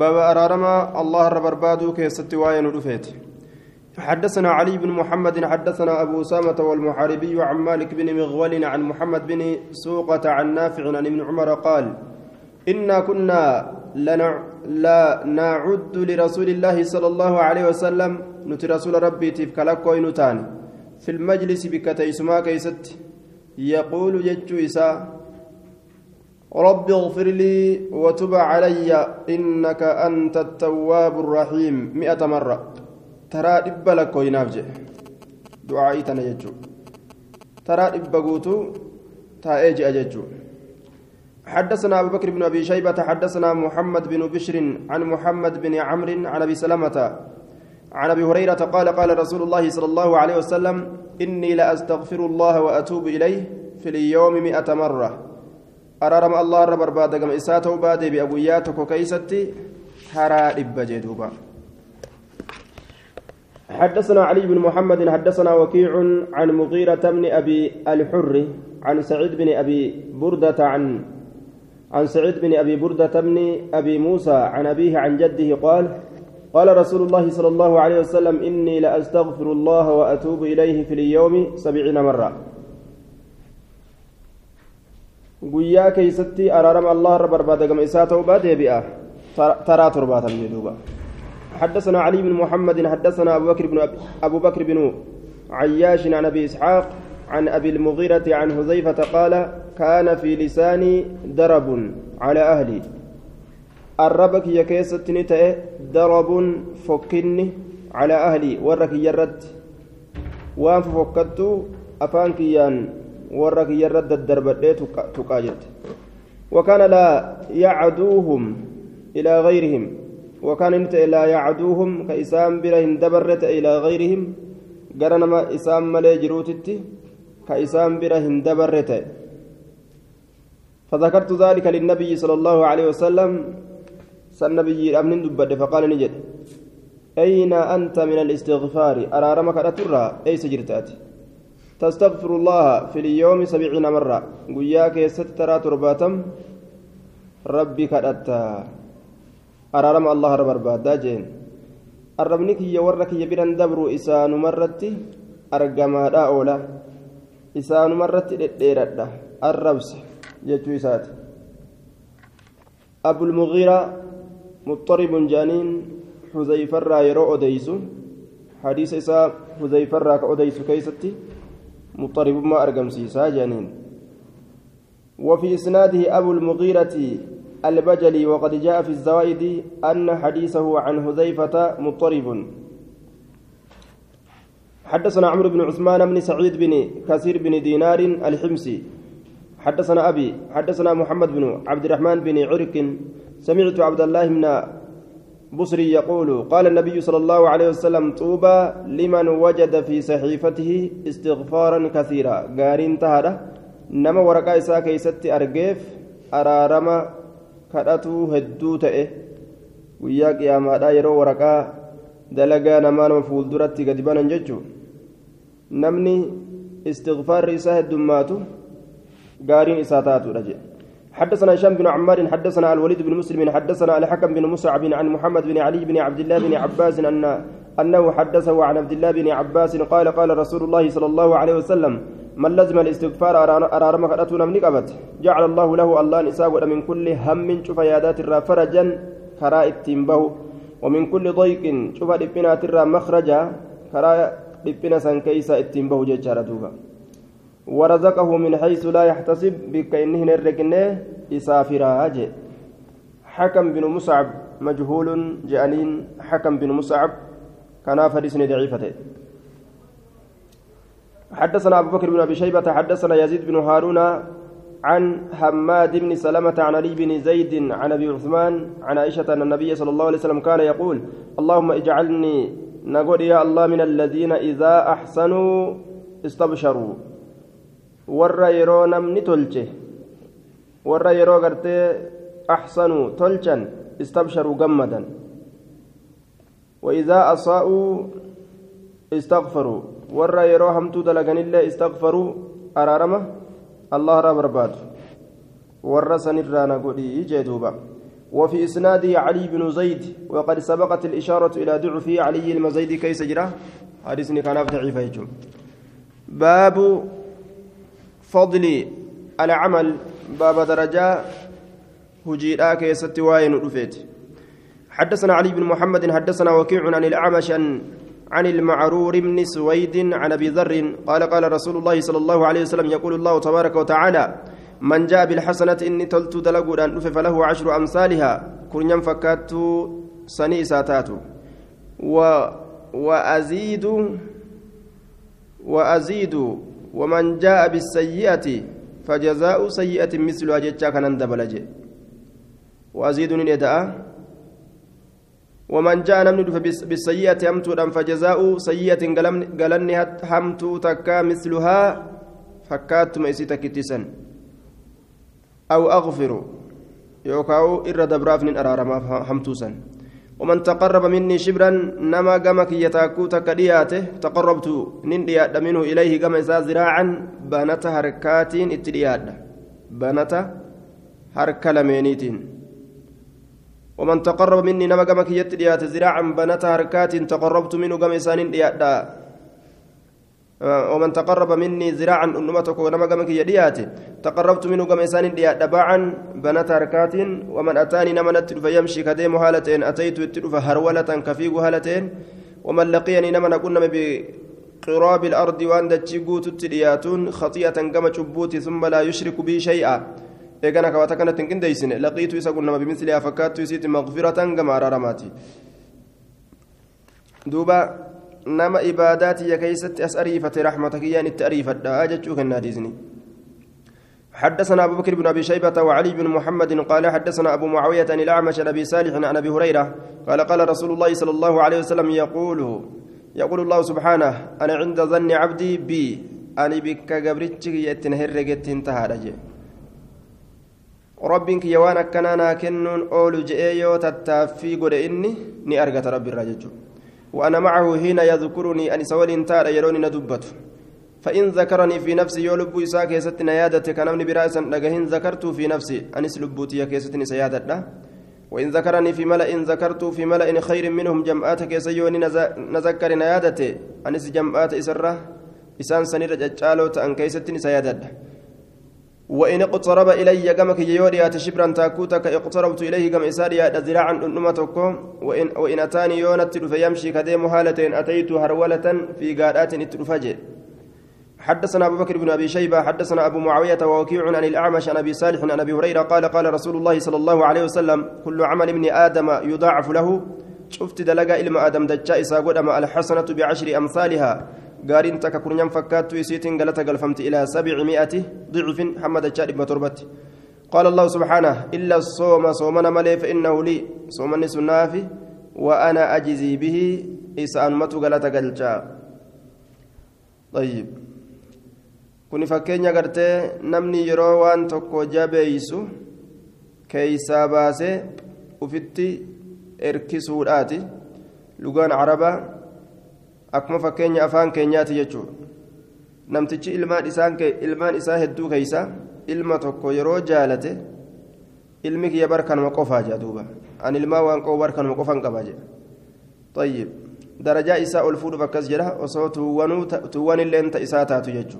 باب أرارما الله رب بربادو كيست وين رفيت. حدثنا علي بن محمد حدثنا أبو أسامة والمحاربي عن مالك بن مغول عن محمد بن سوقة عن نافع عن ابن عمر قال إنا كنا لا نعد لرسول الله صلى الله عليه وسلم. نتي رسول ربي تفكلك نتان في المجلس بكتيسما كيست. يقول يجو إساء رب اغفر لي وتب علي إنك أنت التواب الرحيم. مئة مرة. ترى إبا لك وينافجه دعائي تنججو ترى إبا قوتو. تايجي أججو. حدثنا أبو بكر بن أبي شيبة حدثنا محمد بن بشر عن محمد بن عمرو عن أبي سلمة عن أبي هريرة قال قال رسول الله صلى الله عليه وسلم إني لأستغفر الله وأتوب إليه في اليوم مئة مرة. أرارم الله رب برباد كما إساته بادي بأبوياتك كيستي ترى إبا حدثنا علي بن محمد حدثنا وكيع عن مغيرة بن أبي الحر عن سعيد بن أبي بردة عن عن سعيد بن أبي بردة بن أبي موسى عن أبيه عن جده قال قال رسول الله صلى الله عليه وسلم إني لأستغفر الله وأتوب إليه في اليوم سبعين مرة. Guyyaa keeysatti araarama allah irra barbaadagama isaa ta'uu baa deebi'a taraa torbaatam jedhuuba حدثنا علي بن محمد حدثنا أبو بكر بن أبو بكر بن عياش عن أبي إسحاق عن أبي المغيرة عن حذيفة قال كان في لساني درب على أهلي الربك يا كيست درب فكني على أهلي ورك يرد وان فكت أفانك warra kiyyarra daddarbadhee tuqaa jette. وكان لا يعدوهم إلى غيرهم وكان انت لا يعدوهم كإسام برهم دبرت إلى غيرهم قرنما إسام ملي جروتتي كإسام برهم دبرت فذكرت ذلك للنبي صلى الله عليه وسلم سنبي أمن دبد فقال نجد أين أنت من الاستغفار أرارمك أترى أي سجرتاتي تستغفر الله في اليوم سبعين مرة. قياك سترى ترباتم. ربي كدتا أرارم الله رب بربادا جين. الربنك يورك يبرن دبر إسان مرتي. أرقما دا أولا. إسان مرتي ديردا الربس. جتو إسات. أبو المغيرة مضطرب جانين. حذيفة يرو أديسو. حديث إسا حذيفة كأديسو كيستي. مضطرب ما أرقم سيسا جانين. وفي إسناده أبو المغيرة البجلي وقد جاء في الزوائد أن حديثه عن هذيفة مضطرب. حدثنا عمرو بن عثمان بن سعيد بن كثير بن دينار الحمصي. حدثنا أبي حدثنا محمد بن عبد الرحمن بن عرك سمعت عبد الله بن بصري يقول قال النبي صلى الله عليه وسلم طوبى لمن وجد في صحيفته استغفارا كثيرا. قارين تهدى نما ورقا إساء كيست أرقيف أرارما كرأتو هدو تئه ويا قياما يرو ورقا دلقا نما مفول درتي قدبانا ججو نمني استغفار إساء الدماتو قارين إساء رجل حدثنا هشام بن عمار حدثنا الوليد بن مسلم حدثنا الحكم بن مسعب عن محمد بن علي بن عبد الله بن عباس أن أنه حدثه عن عبد الله بن عباس قال قال رسول الله صلى الله عليه وسلم من لزم الاستغفار أرار مكرتنا من قبت جعل الله له الله نساء من كل هم شوف يادات فرجا كراء التنبه ومن كل ضيق شوف لبنات مخرجا كراء لبنا سنكيسا التنبه ججار دوبا ورزقه من حيث لا يحتسب بك إنه نرقنه إسافراج حكم بن مصعب مجهول جانين حكم بن مصعب كان فريسن ضعيفته حدثنا أبو بكر بن أبي شيبة حدثنا يزيد بن هارون عن حماد بن سلمة عن علي بن زيد عن أبي عثمان عن عائشة أن النبي صلى الله عليه وسلم كان يقول اللهم اجعلني نقول يا الله من الذين إذا أحسنوا استبشروا. Warra yeroo namni tolche warra yeroo gartee axsanuu tolchan istabsharuu gammadan. وإذا أصاءوا استغفروا ورا يرو همتو دلغن الله استغفروا أرارمة الله رب رباد ورا سنرانا قولي جدوبا وفي إسناده علي بن زيد وقد سبقت الإشارة إلى ضعفه علي المزيد كيس جرى حديثني كان ضعيف باب فضل العمل باب درجة هجيرا كيست واين رفيت. حدثنا علي بن محمد حدثنا وكيع عن الأعمش عن المعرور بن سويد عن أبي ذر قال قال رسول الله صلى الله عليه وسلم يقول الله تبارك وتعالى من جاء بالحسنة إني تلت دلقود أن فله عشر أمثالها كن فكات سني ساتات. و وأزيد وأزيد ومن جاء بالسيئة فجزاء سيئة مثلها جتشا كان دبلج وأزيد نداء ومن جاء نمن بالسيئة همتو فجزاء سيئة قلني همتو تكا مثلها فكات ميسيتك تسن أو أغفر. يوكاو إر دبراف أرارما همتوسا ومن تقرب مني شبرا نما قمك يتاكو تكدياته تقربت نندياد منه إليه إسا زراعا بنت هركات اتدياد بنت هرك لمينيتين ومن تقرب مني نما قمك يتديات زراعا بنت هركات تقربت منه نندياد آه، ومن تقرب مني ذراعا أنمتك ونما قمك يديات تقربت منه قم إنسان ديات دباعا بنات حركات ومن أتاني نمنت فيمشي كديم هالتين أتيت التلف هرولة كفيق هالتين ومن لقيني نمن كنا بقراب الأرض وأن تشيقوت التلياتون خطيئة قم شبوتي ثم لا يشرك بي شيئا. hin qindeeysine laqiitu isa kun nama bimislihaa fakkaattu isiiti maqfiratan gama araaramaati duuba nama ibaadaatiyya keeysatti as ariifate raxmatakiyyaan itti ariifadha jechuu kennaa diisni. حدثنا أبو بكر بن أبي شيبة وعلي بن محمد قال حدثنا أبو معاوية عن الأعمش عن أبي صالح عن أبي هريرة قال قال رسول الله صلى الله عليه وسلم يقول يقول الله سبحانه أنا عند ظن عبدي بي أنا بك قبرتك يتنهرقت انتهى ربك يوانا كنانا كنون أولو جئيو تتافي قد إني ني أرقت ربي الرجل وأنا معه حين يذكرني أن سوال تار يروني ندبت فإن ذكرني في نفسي يولب إساء كيست نيادة كنمني برأسا لقهن ذكرت في نفسي. أنس لبوتي كيستني سيادة وإن ذكرني في ملأ ذكرت في ملأ خير منهم جمعات كيسيوني نذكر نيادة أنس جمعات إسرة إسان سنير جتشالو تأن كيستني سيادة وإن اقترب إلي كما كي يوريات شبرا تاكوتك اقتربت إليه كما إساريا ذراعا أنمتكم وإن, وإن أتاني يونت فيمشي كديم هالتين أتيت هرولة في قارات اترفجئ حدثنا أبو بكر بن أبي شيبة حدثنا أبو معاوية ووكيع عن الأعمش عن أبي صالح عن أبي هريرة قال قال رسول الله صلى الله عليه وسلم كل عمل ابن آدم يضاعف له. شفت دلقا إلما آدم دجا إسا الحسنة بعشر أمثالها. Gaariin takka kurnyan fakkaattu isiitiin galata galfamti ilaa sabcimi'ati ضعف حمد الشارع بتربت قال الله سبحانه إلا الصوم صومنا ملي فإنه لي صومني سنافي وأنا أجزي به إسان متو غلطة قلتا طيب kuni fakkeenya gartee namni yeroo waan tokko jabeeysu keeysaa baasee ufitti erkisuudhaati lugaan arabaa akkuma fakkeenya afaan keenyaati jechuudha namtichi ilmaan isaan ilmaan isaa hedduu keeysa ilma tokko yeroo jaalate ilmi kiyya barkanuma qofaa jedha duuba an ilmaa waan qabu barkanuma qofan qaba jedha طيب درجة إساء الفود فكز جرا وصو توانو توان اللي أنت إساء تاتو يجو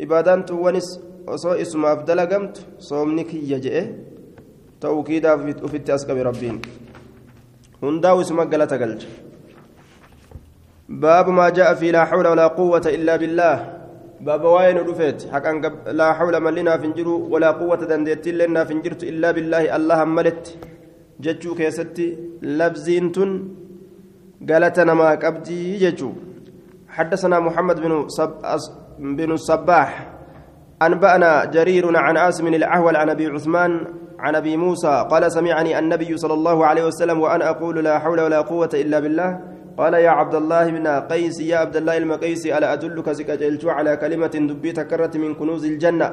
إبادان توانس وصو اسم أفضل قمت صومنك يجئ توكيدا في التأسك بربين هنداو اسمك قلتا قلت باب ما جاء في لا حول ولا قوة إلا بالله. باب وين رفيت. حقا لا حول من لنا فنجرو ولا قوة دندت لنا فنجرت إلا بالله. الله ملت. جتشو كيستي لبزين تن. قالتنا ما كبدي جتشو. حدثنا محمد بن صب بن الصباح أنبأنا جرير عن عاصم الأحول عن أبي عثمان عن أبي موسى قال سمعني النبي صلى الله عليه وسلم وأنا أقول لا حول ولا قوة إلا بالله. قال يا عبد الله بن قيس يا عبد الله المقيسي ألا أدلك سكجلت على كلمة دبي تكرت من كنوز الجنة؟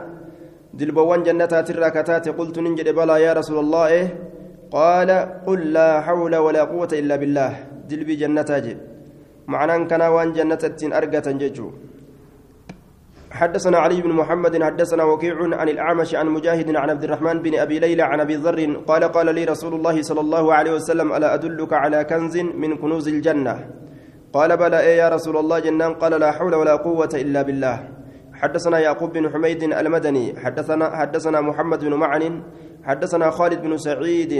دلبوان جنتها تراكتات قلت ننجد بلا يا رسول الله. إيه؟ قال قل لا حول ولا قوة إلا بالله. دلبي جنتها جد معنى كان وان جنة أرقة ججو حدثنا علي بن محمد حدثنا وكيع عن الأعمش عن مجاهد عن عبد الرحمن بن أبي ليلى عن أبي ذر قال قال لي رسول الله صلى الله عليه وسلم ألا أدلك على كنز من كنوز الجنة؟ قال بلى إيه يا رسول الله جنان. قال لا حول ولا قوة إلا بالله. حدثنا يعقوب بن حميد المدني. حدثنا حدثنا محمد بن معن. حدثنا خالد بن سعيد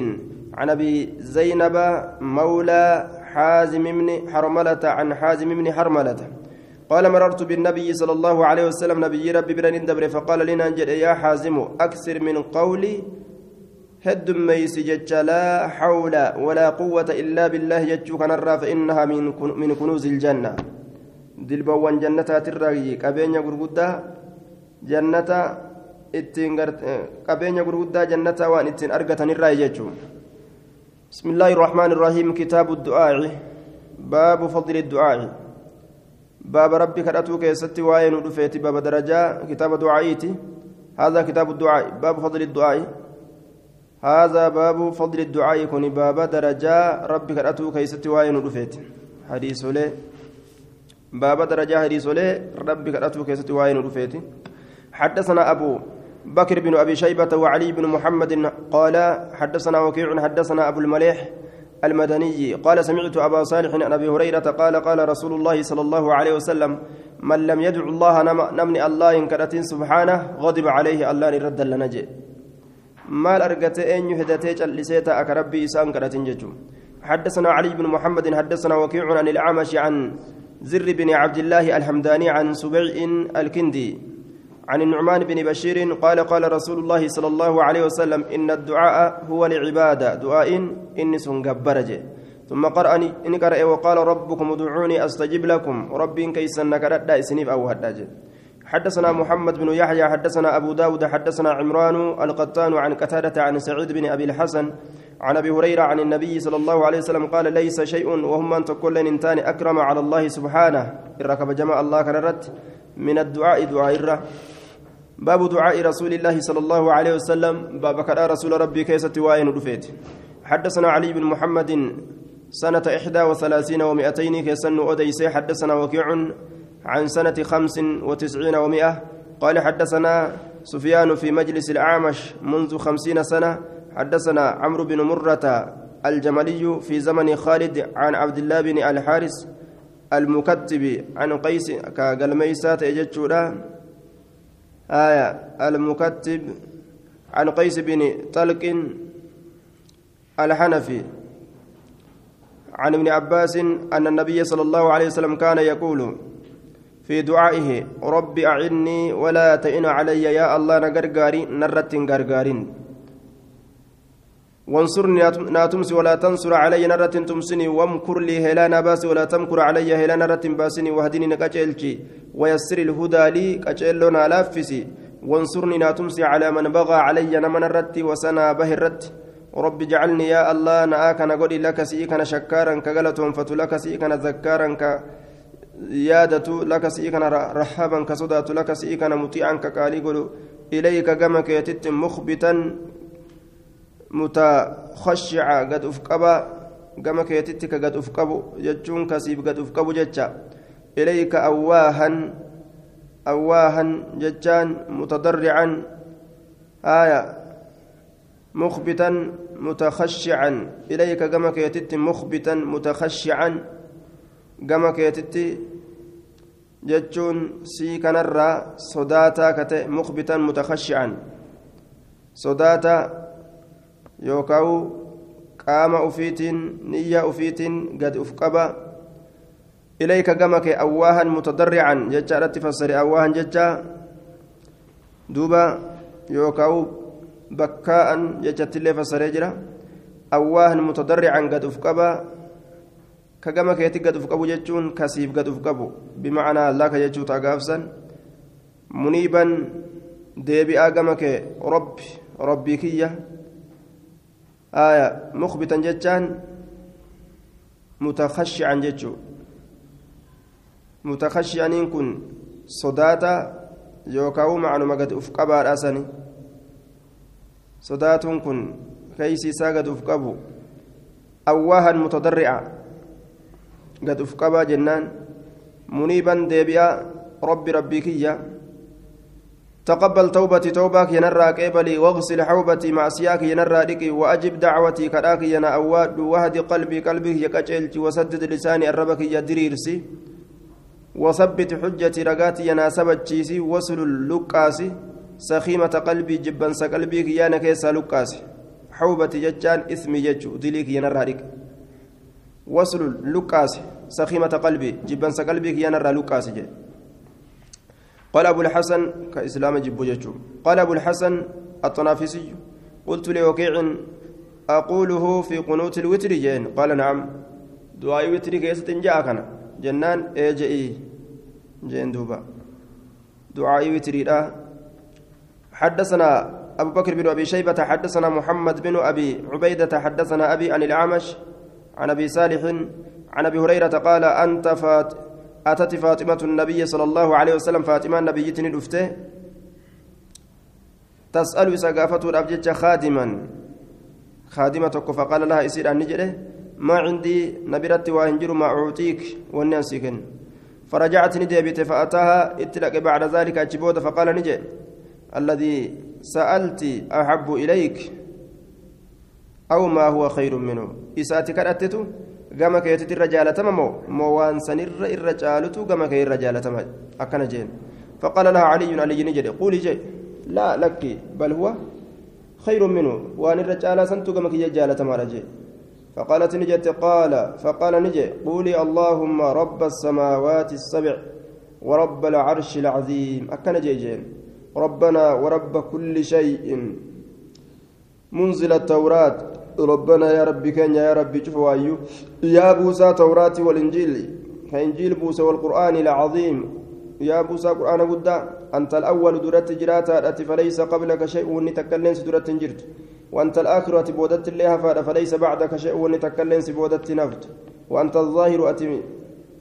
عن أبي زينب مولى حازم بن حرملة عن حازم بن حرملة. قال مررت بالنبي صلى الله عليه وسلم نبي ربي bira dabre فقال لنا انجل يا حازم أكثر من قولي هد ميس لا حول ولا قوة إلا بالله jechuu كان فإنها من من كنوز الجنة. dilbawwan jannataatirraa qabeenya gurguddaa jannata ittiin qabeenya gurguddaa jannataa waan ittiin argatanirraa jechuun الله الرحمن الرحيم كتاب الدعاء باب فضل الدعاء. باب ربك أتوك يستي وين ودفيت باب درجة كتاب دعائيتي هذا كتاب الدعاء باب فضل الدعاء هذا باب فضل الدعاء يكون باب درجة ربك أتوك يستي وين ودفيت حديث له باب درجة حديث له ربي كرأته كيست وين رفيتي حدثنا أبو بكر بن أبي شيبة وعلي بن محمد قال حدثنا وكيع حدثنا أبو المليح المدني قال سمعت أبا صالح عن أبي هريرة قال قال رسول الله صلى الله عليه وسلم من لم يدع الله نمني الله إن سبحانه غضب عليه الله رد لنجي مال أرقت أن يهدتي لسيتا أكربي إسان كرت حدثنا علي بن محمد حدثنا وكيع عن الأعمش عن زر بن عبد الله الحمداني عن سبيع الكندي. عن النعمان بن بشير قال قال رسول الله صلى الله عليه وسلم إن الدعاء هو العبادة. دعاء إني سنقبرج. ثم قرأني إن قرأ وقال ربكم ادعوني أستجب لكم. ربي كيسا نكرت إسنيف أو هداج حدثنا محمد بن يحيى حدثنا أبو داود حدثنا عمران القطان عن قتادة عن سعيد بن أبي الحسن عن أبي هريرة عن النبي صلى الله عليه وسلم قال ليس شيء وهم إن تقول انتان أكرم على الله سبحانه. الركب جمع الله كررت. من الدعاء دعاء الره باب دعاء رسول الله صلى الله عليه وسلم. باب كرا رسول ربي كيسة وين رفيت. حدثنا علي بن محمد سنة إحدى وثلاثين ومئتين كيسن أديسي حدثنا وكيع عن سنة خمس وتسعين ومئة. قال حدثنا سفيان في مجلس الأعمش منذ خمسين سنة. حدثنا عمرو بن مرة الجملي في زمن خالد عن عبد الله بن الحارث المكتب عن قيس كقلميسات يجتشورا آية المكتب عن قيس بن طلق الحنفي. عن ابن عباس أن النبي صلى الله عليه وسلم كان يقول في دعائه رب أعني ولا تئن علي يا الله نغرغاري نرت غرغارين. وانصرني ناتمسي ولا تنصر علي نرة تمسني وامكر لي هلانا باسي ولا تمكر علي هلانا نرة باسني واهدني نكاجلتي ويسر الهدى لي كاجلونا لافسي وانصرني ناتمسي على من بغى علي نمن الرت وسنا به الرت رب اجعلني يا الله نآك نقول لك سيكنا شكارا كغلتهم فتلك سيكنا ذكارا ك يادة لك سيكنا رحابا كصدات لك سيكنا مطيعا كقالي إليك قمك يتت مخبتا متخشعا قد أفقبا كما كيتتك قد أفقبوا جتشون كسيب قد أفقبوا جتشا إليك أواها أواها جتشان متضرعا آية مخبتا متخشعا إليك كما كيتت مخبتا متخشعا كما كيتت jechuun sii kanarraa sodaataa kate mukbitan mutakhashi'an. Sodaataa yookaan qaama ufiitiin niyyaa ufiitiin gad uf qaba. Ilayka gama kee awwaahan mutadarrican jechaadhatti fassare awwaahan jecha duuba yookaan bakkaa'an jechattillee fassaree jira. Awwaahan mutadarrican gad uf qaba. Ka gama keetti gad uf qabu jechuun kasiif gad uf qabu. Bimacnaa allaka jechuu taa gaafsan. Muniiban deebi'aa gama kee robbi robbii kiyya آية مخبتا جتان متخشعا جتشو. متخشعا كن صداتا يوكاو معلومة قد أفقبا أسني صدات كن كيسي ساقد أفقبو أواها متضرعا قد أفقبا جنان. منيبا ديبيا ربي ربي كيا. تقبل توبتي توبك ينرى قبلي واغسل حوبتي معصياك ينرى دقي وأجب دعوتي كراك ينا أواد وهدي قلبي قلبي يكجلتي وسدد لساني الربك يدريرسي. وثبت حجتي رقاتي ينا سبتشيسي وصل اللقاسي. سخيمة قلبي جبا سقلبي يانا كيسا لقاسي. حوبتي ججان اسمي ججو دليك ينرى دقي وصل اللقاسي. سخيمة قلبي جبا سقلبي ينرى لقاسي جي. قال أبو الحسن كإسلام جبو جتشو قال أبو الحسن الطنافسي قلت لوكيع أقوله في قنوت الوتر جين. قال نعم. دعاء وتر كيسة جاءكنا جنان إيجئي. جين دوبا. دعاء وتر حدثنا أبو بكر بن أبي شيبة حدثنا محمد بن أبي عبيدة حدثنا أبي عن الأعمش عن أبي صالح عن أبي هريرة قال أنت فات أتت فاطمة النبي صلى الله عليه وسلم فاطمة النبي دفته. تسأل سقافته الأبجج خادما. خادمة فقال لها إسير أن نجده ما عندي نبرت وهنجر ما أعطيك والناسكن فرجعت ندبت فأتاها اتلك بعد ذلك أجبود فقال نجي الذي سألت أحب إليك أو ما هو خير منه؟ إساتك أتته gama keetitti irra jaalatama moo? Moo waan sanirra irra caalutu gama kee irra jaalatama akkana jeen. فقال لها علي علي نجد قولي جي لا لك بل هو خير منه وان الرجال سنتو كما كي جالة مرجي فقالت نجت قال فقال نجي قولي اللهم رب السماوات السبع ورب العرش العظيم أكن جيجين ربنا ورب كل شيء منزل التوراة ربنا يا ربي كان يا ربي شوف وايو. يا بوسى توراة والإنجيل. كإنجيل بوسى والقرآن العظيم. يا بوسى قرآن قدا أنت الأول درت جراتا فليس قبلك شيء ونتكلم درت جرت. وأنت الآخرة بودت الله فليس بعدك شيء ونتكلم بودت نفت. وأنت الظاهر أتي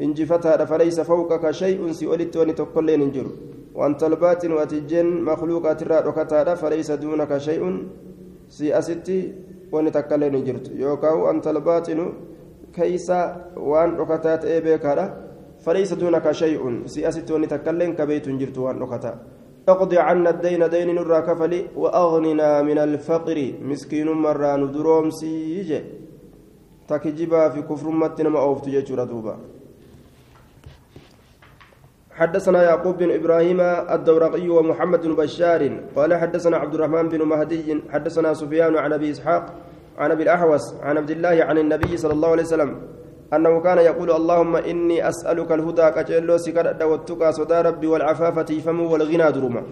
إنجفتها فليس فوقك شيء سئلت ونتكلم انجر وأنت الباطن وأتجن مخلوقات الرأى فليس دونك شيء. سيأستي wanni takka illee ni jirtu. Yookaan anta albaatinu keeysa waan dhokataa ta'ee beekaadha. فليس دونك شيء سياسة ونتكلم كبيت جرت نكتا اقضي عنا الدين دين نرى كفلي وأغننا من الفقر مسكين مرة ندروم سيجي تكجبا في كفر متنا ما أوفت دوبا حدثنا يعقوب بن إبراهيم الدورقي ومحمد بن بشار قال حدثنا عبد الرحمن بن مهدي حدثنا سفيان عن أبي إسحاق عن أبي الأحوص عن عبد الله عن النبي صلى الله عليه وسلم أنه كان يقول اللهم إني أسألك الهدى كجلو سكر والتقى صدى ربي والعفافه فم والغنى درما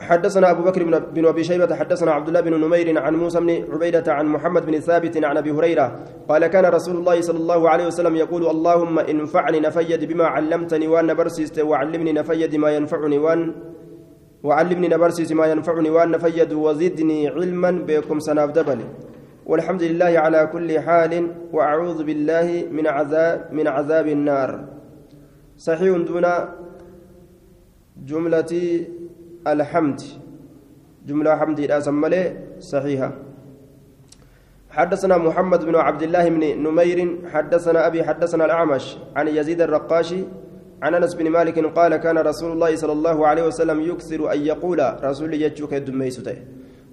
حدثنا أبو بكر بن أبي شيبة حدثنا عبد الله بن نمير عن موسى بن عبيدة عن محمد بن ثابت عن أبي هريرة قال كان رسول الله صلى الله عليه وسلم يقول اللهم انفعني نفيد بما علمتني وأن برسست وعلمني نفيد ما ينفعني وأن وعلمني نبرسس ما ينفعني وأن نفيد وزدني علما بكم سناف دبل والحمد لله على كل حال وأعوذ بالله من عذاب من عذاب النار. صحيح دون جملة الحمد. جملة حمد الأسمالي صحيحة. حدثنا محمد بن عبد الله بن نمير حدثنا أبي حدثنا الأعمش عن يزيد الرقاشي عن أنس بن مالك قال كان رسول الله صلى الله عليه وسلم يكثر أن يقول رسول يجوك الدميسته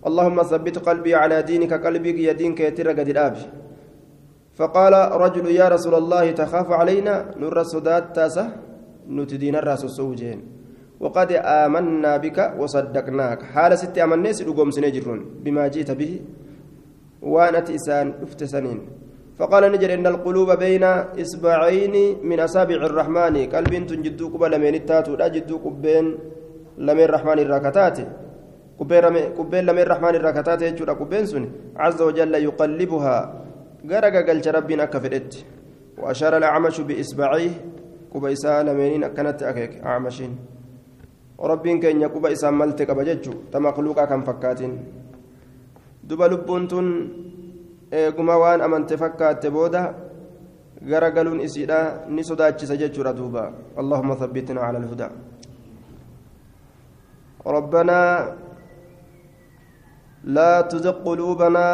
اللهم ثبت قلبي على دينك قلبك يدينك يترى قد فقال رجل يا رسول الله تخاف علينا؟ نر الصدات تاسه نتدين الرأس السوجين. وقد آمنا بك وصدقناك. حال ست أمنيس رقوم سنجرون بما جئت به وأنا إسان افتسنين فقال نجر إن القلوب بين إصبعين من أصابع الرحمن. قلب تنجدو قبل من التاتو لا جدو قبين لمن الرحمن الركتات. قبين لمن الرحمن الركتات يجور قبين سن. عز وجل يقلبها. غرق قلت ربنا كفرت. وأشار الأعمش بإصبعيه. قبيسا لمنين أكنت أكيك. أعمشين. Qaba jechuu ta makluuqaa kan fakkaatin duba lubbuun tun eeguma waan amante fakkaatte booda gara galuun isiidha ni sodaachisa jechuudha duuba allahumma thabbitna cala alhudaa ربنا لا تزغ قلوبنا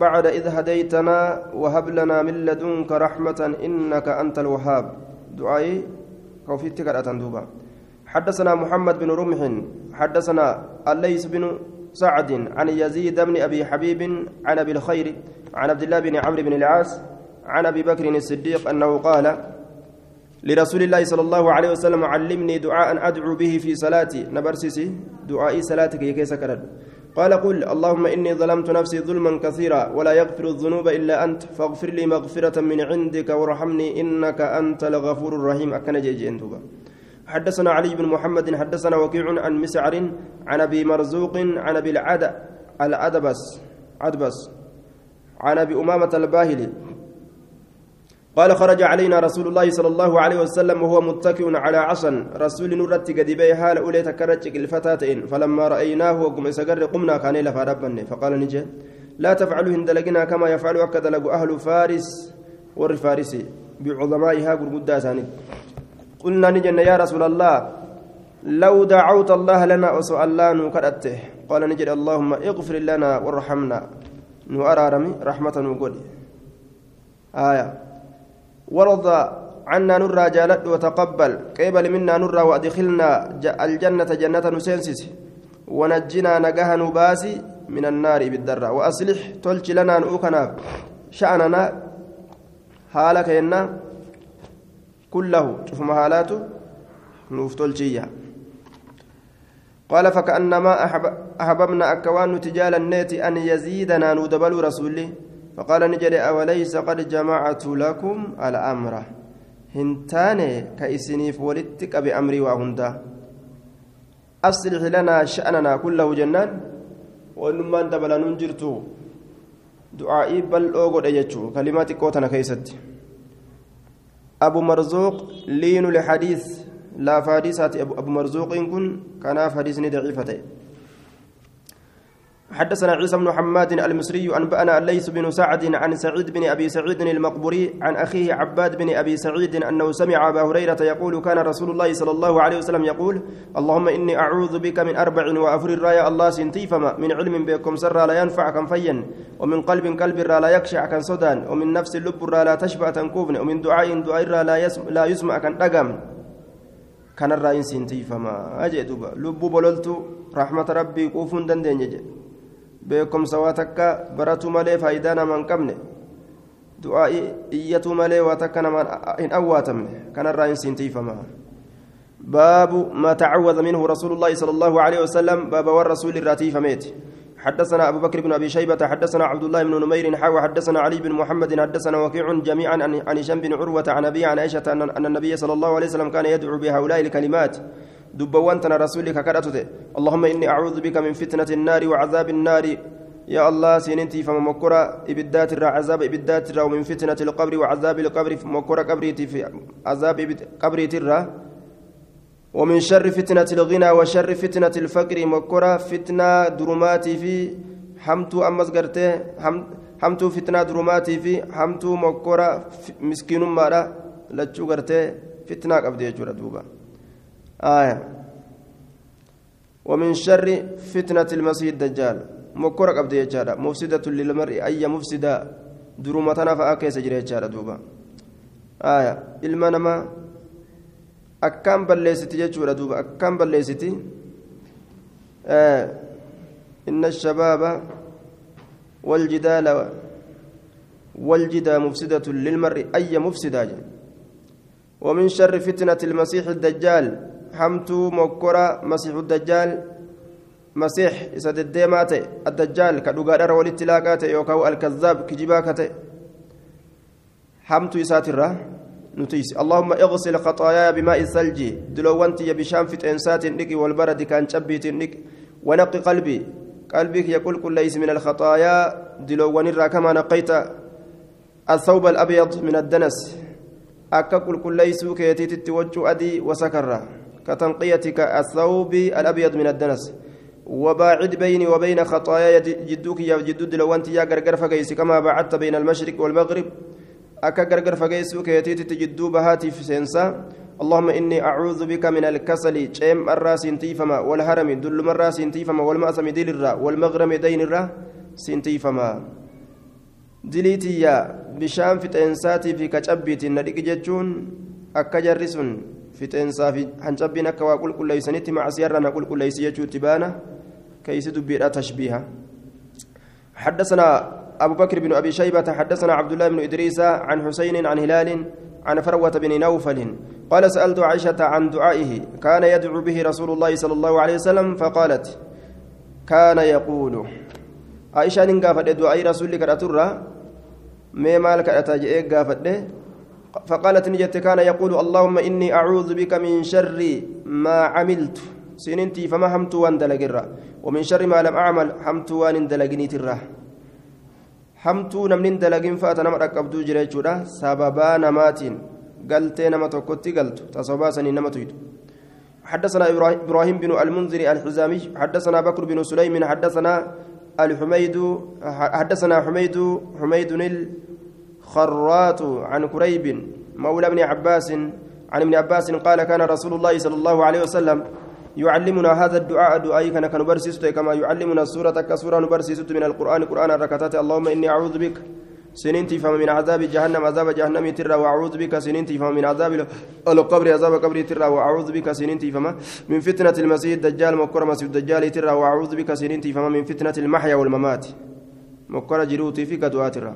بعد إذ هديتنا وهب لنا من لدنك رحمة إنك أنت الوهاب دعائي كوفيتك الأتندوبا حدثنا محمد بن رمح حدثنا الليث بن سعد عن يزيد بن أبي حبيب عن أبي الخير عن عبد الله بن عمرو بن العاص عن أبي بكر الصديق أنه قال لرسول الله صلى الله عليه وسلم علمني دعاء أدعو به في صلاتي. نبرسسي دعائي صلاتك يكيس كرد قال قل اللهم إني ظلمت نفسي ظلما كثيرا ولا يغفر الذنوب إلا أنت فاغفر لي مغفرة من عندك وارحمني إنك أنت الغفور الرحيم. أكن جيجي حدثنا علي بن محمد حدثنا وكيع عن مسعر عن أبي مرزوق عن أبي العد الادبس عدبس عن أبي أمامة الباهلي. قال خرج علينا رسول الله صلى الله عليه وسلم وهو متكئ على عصا رسول نرت قد بي حال أولي تكرج الفتاتين فلما رأيناه وقم سقر قمنا كان لفربن فقال نجي لا تفعلوا هندلقنا كما يفعل اكدلق أهل فارس والفارسي بعظمائها ثاني. قلنا نجن يا رسول الله لو دعوت الله لنا وسؤال الله نكرته قال نجد اللهم اغفر لنا وارحمنا. نؤرارمي رحمة نقول آية. ورضى عنا نرى جالت وتقبل. قبل منا نرى وأدخلنا الجنة جنة نسنسس. ونجنا نجاه نباسي من النار بالدرة. وأصلح تلج لنا نؤكنا شأننا حالك إنا كله شوف مهالاته نوف تلجية قال فكأنما أحب أحببنا أكوان تجال النيت أن يزيدنا ندبل رسوله فقال نجري أوليس قد جمعت لكم الأمر؟ هنتاني كإسنيف ولدتك بأمري وهندا أصلح لنا شأننا كله جنان ونما دبل ننجرتو. دعائي بل أوغد أجتشو كلمات قوتنا كيست أبو مرزوق لين الحديث لا فاديسات أبو مرزوق كن كان حديثني ضعيفة. حدثنا عيسى بن حماد المصري أنبأنا الليث بن سعد عن سعيد بن أبي سعيد المقبري عن أخيه عباد بن أبي سعيد أنه سمع أبا هريرة يقول كان رسول الله صلى الله عليه وسلم يقول اللهم إني أعوذ بك من أربع وأفر الراية الله سنتي فما من علم بكم سر لا ينفع كم فين ومن قلب قلب لا يخشع كان صدان ومن نفس اللب لا تشبع تنكوفن ومن دعاء دعاء لا يسمع, لا يسمع كان دقم كان الرأي سنتي فما أجد لب بللت رحمة ربي كوفون دندن beekumsa waa takka baratu malee faayidaa nama hin qabne du'aa iyyatu malee waa takka nama hin awwaatamne kanarraa hin siintiifama maa tacawwada minhu rasuulu llaahi sala allahu aleyhi wasalam baaba wan rasuuli irraa tiifameeti حدثنا أبو بكر بن أبي شيبة حدثنا عبد الله بن نمير حاوى حدثنا علي بن محمد حدثنا وكيع جميعا عن هشام بن عروة عن أبي عن عائشة أن النبي صلى الله عليه وسلم كان يدعو بهؤلاء الكلمات دبوان تنا رسولك كرأتت اللهم إني أعوذ بك من فتنة النار وعذاب النار. يا الله سينتي فمكرة إبدات الرا عذاب إبدات الرا ومن فتنة القبر وعذاب القبر مكرة قبريتي في عذاب قبريتي الرا. ومن شر فتنة الغنى وشر فتنة الفقر مكرة فتنة درماتي في حمتو أمس قرته حمتو فتنة درماتي في حمتو مكرة مسكين مرة لتشو قرته فتنة قبدي جورا دوبا. آية. ومن شر فتنة المسيح الدجال. مكورة قبض يجارة مفسدة للمرء. أي مفسدة؟ درومتنا فأكيس جري يجارة دوبا. آية. إلما نما. أكام بليستي يجورة دوبا. أكام بليستي. آه. إن الشباب والجدال والجدى مفسدة للمرء. أي مفسدة؟ ومن شر فتنة المسيح الدجال. حمت مكرة مسيح الدجال مسيح الديمات الدجال كدوغادر والاتلاقات يوكاو الكذاب كجباكة حمت إساترة نتيس اللهم اغسل خطاياي بماء الثلج دلوانتي بشام في إنسات نك والبرد كان شبيت نك ونقي قلبي قلبك يقول كل ليس من الخطايا دلوان كما نقيت الثوب الأبيض من الدنس akka qulqulleeysuu keetiititti wachuu adii wasakarra كتنقيتك الثوب الأبيض من الدنس وباعد بيني وبين خطاياي جدوك يا جدود لو أنت يا غرغر فقيس كما بعدت بين المشرق والمغرب أكا غرغر فقيس كيتيت تجدو بهاتي في سنسا اللهم إني أعوذ بك من الكسل شيم الراس انتيفما والهرم دل الراس انتيفما والمأسم ديل الرا والمغرم دين الرا سنتيفما. دليتي bishaan fixeensaatiif ka cabbiitiin na dhiqi jechuun akka jarri sun fixeensaa fi hancabbiin akka waa qulqulleeysanitti macsiyarra na qulqulleeysi jechuutti baana كيس دبيرا تشبيها حدثنا أبو بكر بن أبي شيبة حدثنا عبد الله بن إدريس عن حسين عن هلال عن فروة بن نوفل قال سألت عائشة عن دعائه كان يدعو به رسول الله صلى الله عليه وسلم فقالت كان يقول عائشة نقافت دعاء رسولك أترى ما مالك أتاجئ؟ قافت فقالت نجت كان يقول اللهم إني أعوذ بك من شر ما عملت. سننتي فما همت وان دلقرا ومن شر ما لم أعمل همت وان دلقني ترى. همت نمن دلقين فاتنا مرقبدو جريتشورا سببا نماتين. قلت نما توكوتي قلت تصباسني نما تيد حدثنا إبراهيم بن المنذر الحزامي. حدثنا بكر بن سليم. حدثنا الحميد حدثنا حميد حميد الخرات عن كريب مولى ابن عباس عن ابن عباس قال كان رسول الله صلى الله عليه وسلم يعلمنا هذا الدعاء دعائي كان كان كما يعلمنا السورة كسورة نبرسست من القرآن قرآن الركعتات اللهم إني أعوذ بك سننتي فما من عذاب جهنم عذاب جهنم ترى وأعوذ بك سننتي فما من عذاب القبر عذاب قبر ترى وأعوذ بك سننتي فما من فتنة المسيح الدجال مكر مسيح الدجال ترى وأعوذ بك سننتي فما من فتنة المحيا والممات. مكر جروتي في قدوات ترى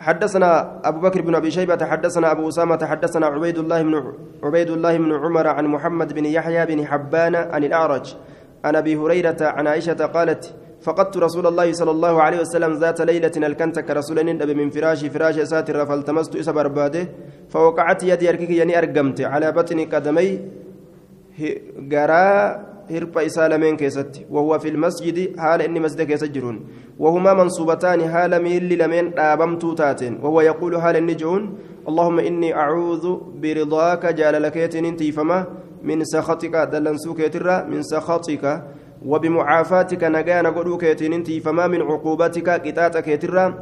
حدثنا أبو بكر بن أبي شيبة حدثنا أبو أسامة حدثنا عبيد الله بن عبيد الله بن عمر عن محمد بن يحيى بن حبان عن الأعرج عن أبي هريرة عن عائشة قالت فقدت رسول الله صلى الله عليه وسلم ذات ليلة الكنت كرسول نبي من فراشي فراش ساتر فالتمست إسا برباده فوقعت يدي أركيك يعني أرقمت على بطن قدمي قرا هرب إسا لمن كيست. وهو في المسجد حال إني مسجد يسجرون وهما منصوبتان حال ميل لمن آبمت تاتين وهو يقول حال النجون اللهم إني أعوذ برضاك جال لكيت انتي فما من سخطك دلنسوك يترى من سخطك وبمعافاتك نجانا قلوك انتي فما من عقوبتك قطاتك يترى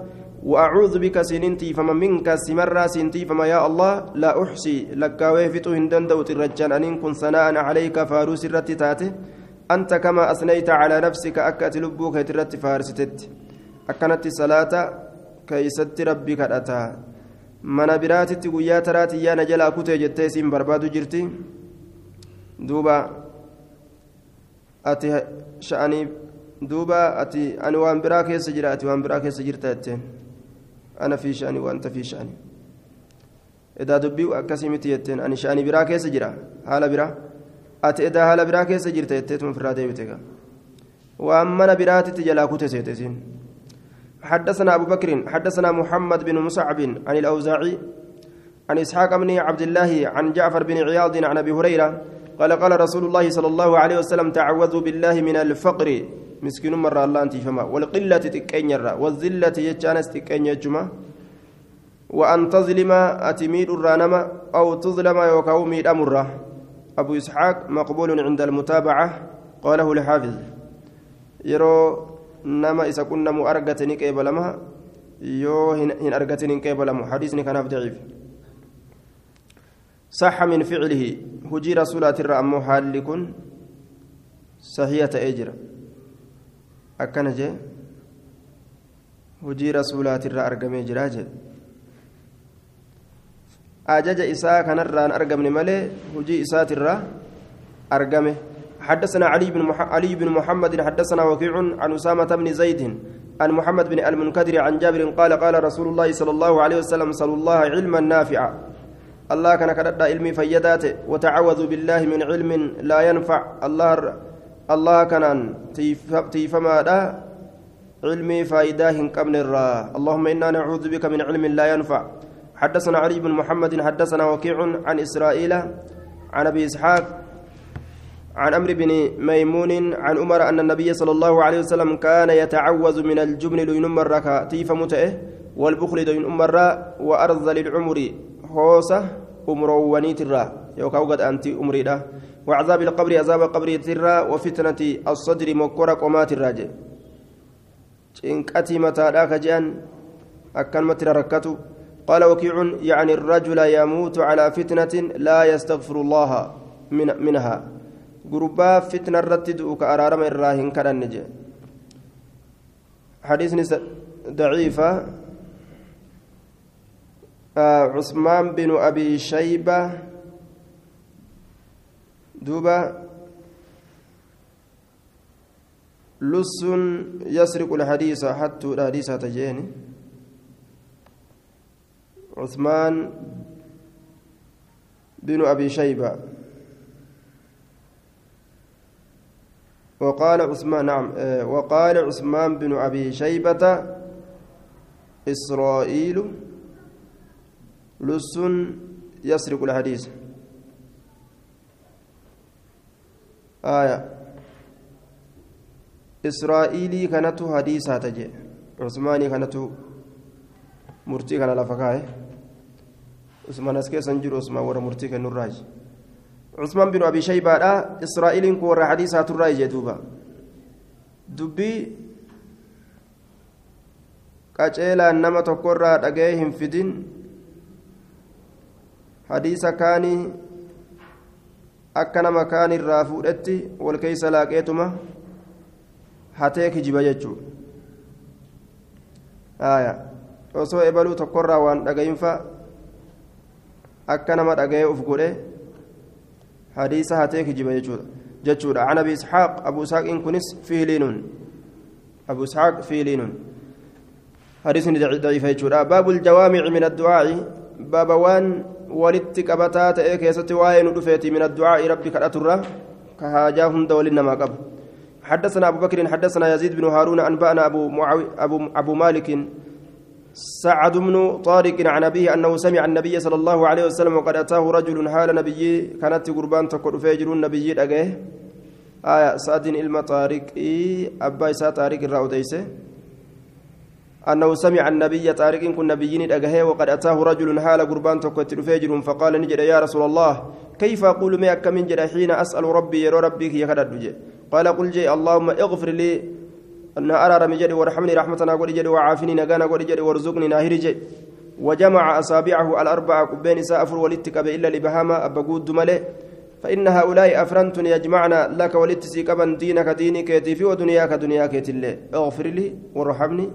وأعوذ بك سننتي فما منك سمرا سنتي فما يا الله لا أحصي. لك ويفتو هندن دوت الرجال أن كن ثناء عليك فاروس الرتتاته أنت كما أثنيت على نفسك أكت لبوك ترت فارستت. أكنت صلاة كيست ربك أتى من براتت ويا تراتي يا نجلا كتي جتيسين برباد جرتي دوبا أتي شأني. دوبا أتي أنا وان براك يسجر أتي وان براك يسجر تأتين. أنا في شأني وأنت في شأني. إذا دبي أكسمتي يتين أنا شأني براك يسجر حال براك ati edaa haala biraa keessa jirta jetteetuma ofirraa deebite waan mana biraatitti jalaa kute seete isiin حدثنا أبو بكر حدثنا محمد بن مصعب عن الأوزاعي عن إسحاق بن عبد الله عن جعفر بن عياض عن أبي هريرة قال قال رسول الله صلى الله عليه وسلم تعوذوا بالله من الفقر. مسكين مرة الله أنت فما والقلة تكين والذلة يجانس تكين يجمع. وأن تظلم أتمير الرانما أو تظلم يوكاومي الأمر أبو إسحاق مقبول عند المتابعة. قاله لحافظ يرو نما إذا كنا مؤرقتني كيبلما يو هن أرقتني كيبلما حديثني كان ضعيف. صح من فعله. هجي رسولات الرأم حال لكن صحية أجر. أكنجي hojii rasuulaatirraa argamee jira jedhe ajaja isaa kanarraan argamne malee hujii isaatirraa argame. حدثنا علي بن مح... علي بن محمد حدثنا وكيع عن أسامة بن زيد عن محمد بن المنكدر عن جابر قال قال رسول الله صلى الله عليه وسلم صلى الله علما نافعا الله كان كرد علمي فيدات وتعوذ بالله من علم لا ينفع الله الله كان تيفما علمي فايداه قبل الرا اللهم إنا نعوذ بك من علم لا ينفع. حدثنا علي بن محمد حدثنا وكيع عن إسرائيل عن أبي إسحاق عن أمر بن ميمون عن عمر أن النبي صلى الله عليه وسلم كان يتعوذ من الجبن لين مرة تيف متئه والبخل لين مرة وأرذل العمر هوسة أمروني ترى يوكاو قد أنت أمري وعذاب القبر عذاب القبر ترى وفتنة الصدر مكورة قمات الراجل cinqatii mataadhaa جان akkanumatti rarakkatu قال وكيع يعني الرجل يموت على فتنة لا يستغفر الله من منها. قربا فتنة رتد كأرارم الراهن كان حديث ضعيفة. آه عثمان بن أبي شيبة دوبا لص يسرق الحديث حتى الحديث تجيني. عثمان بن أبي شيبة. وقال عثمان نعم آه، وقال عثمان بن أبي شيبة إسرائيل لص يسرق الحديث. آية. إسرائيلي كانت حديثة تجي. عثماني كانت مرتي كان لفكاه عثمان أسكي سنجر عثمان ورا مرتي كان الراج عثمان بن أبي شيبة إسرائيل كورا حديثة الراج دوبا دبي qaceelaan nama tokkorraa dhaga'ee hin fidin hadiisa kaanii akka nama kaan irraa fuudhetti wal keeysa laaqeetuma hatee kijiba jechuudha osoo ebaluu tokkorraa waan dhagayinfa akka nama dhaga'ee uf godhe hadiisa hatee kijiba jechuudha can abi isxaaq abu isxaaqiin kunis fiiliinun abu isxaaq fiiliinun حديثني ضعيف يجورا باب الجوامع من الدعاء باب وان ولدت قبتا تأي كيست واين دفيتي من الدعاء ربك الأترة كهاجاهم دولنا ما قبل حدثنا أبو بكر حدثنا يزيد بن هارون أنبأنا أبو معاوي أبو, أبو مالك سعد بن طارق عن أبيه أنه سمع النبي صلى الله عليه وسلم وقد أتاه رجل حال نبي كانت قربان تقول فيجر النبي أجيه آية سعد إلما طارق أبا إسا طارق الرأوديسه أنه سمع النبي طارق كن نبيين أجهه وقد أتاه رجل حال قربان تكوت فجر فقال نجد يا رسول الله كيف أقول ما من جد حين أسأل ربي يا ربي يا كدد قال قل جي اللهم اغفر لي أن أرى رمجد وارحمني رحمتنا قل جد وعافني نجانا قل جد وارزقني ناهر جد وجمع أصابعه الأربعة كبين سافر ولتك إلا لبهاما أبقود ملئ. فإن هؤلاء أفرنت يجمعنا لك ولتسيكبا دينك ديني كيتي في ودنياك دنياك الله اغفر لي وارحمني.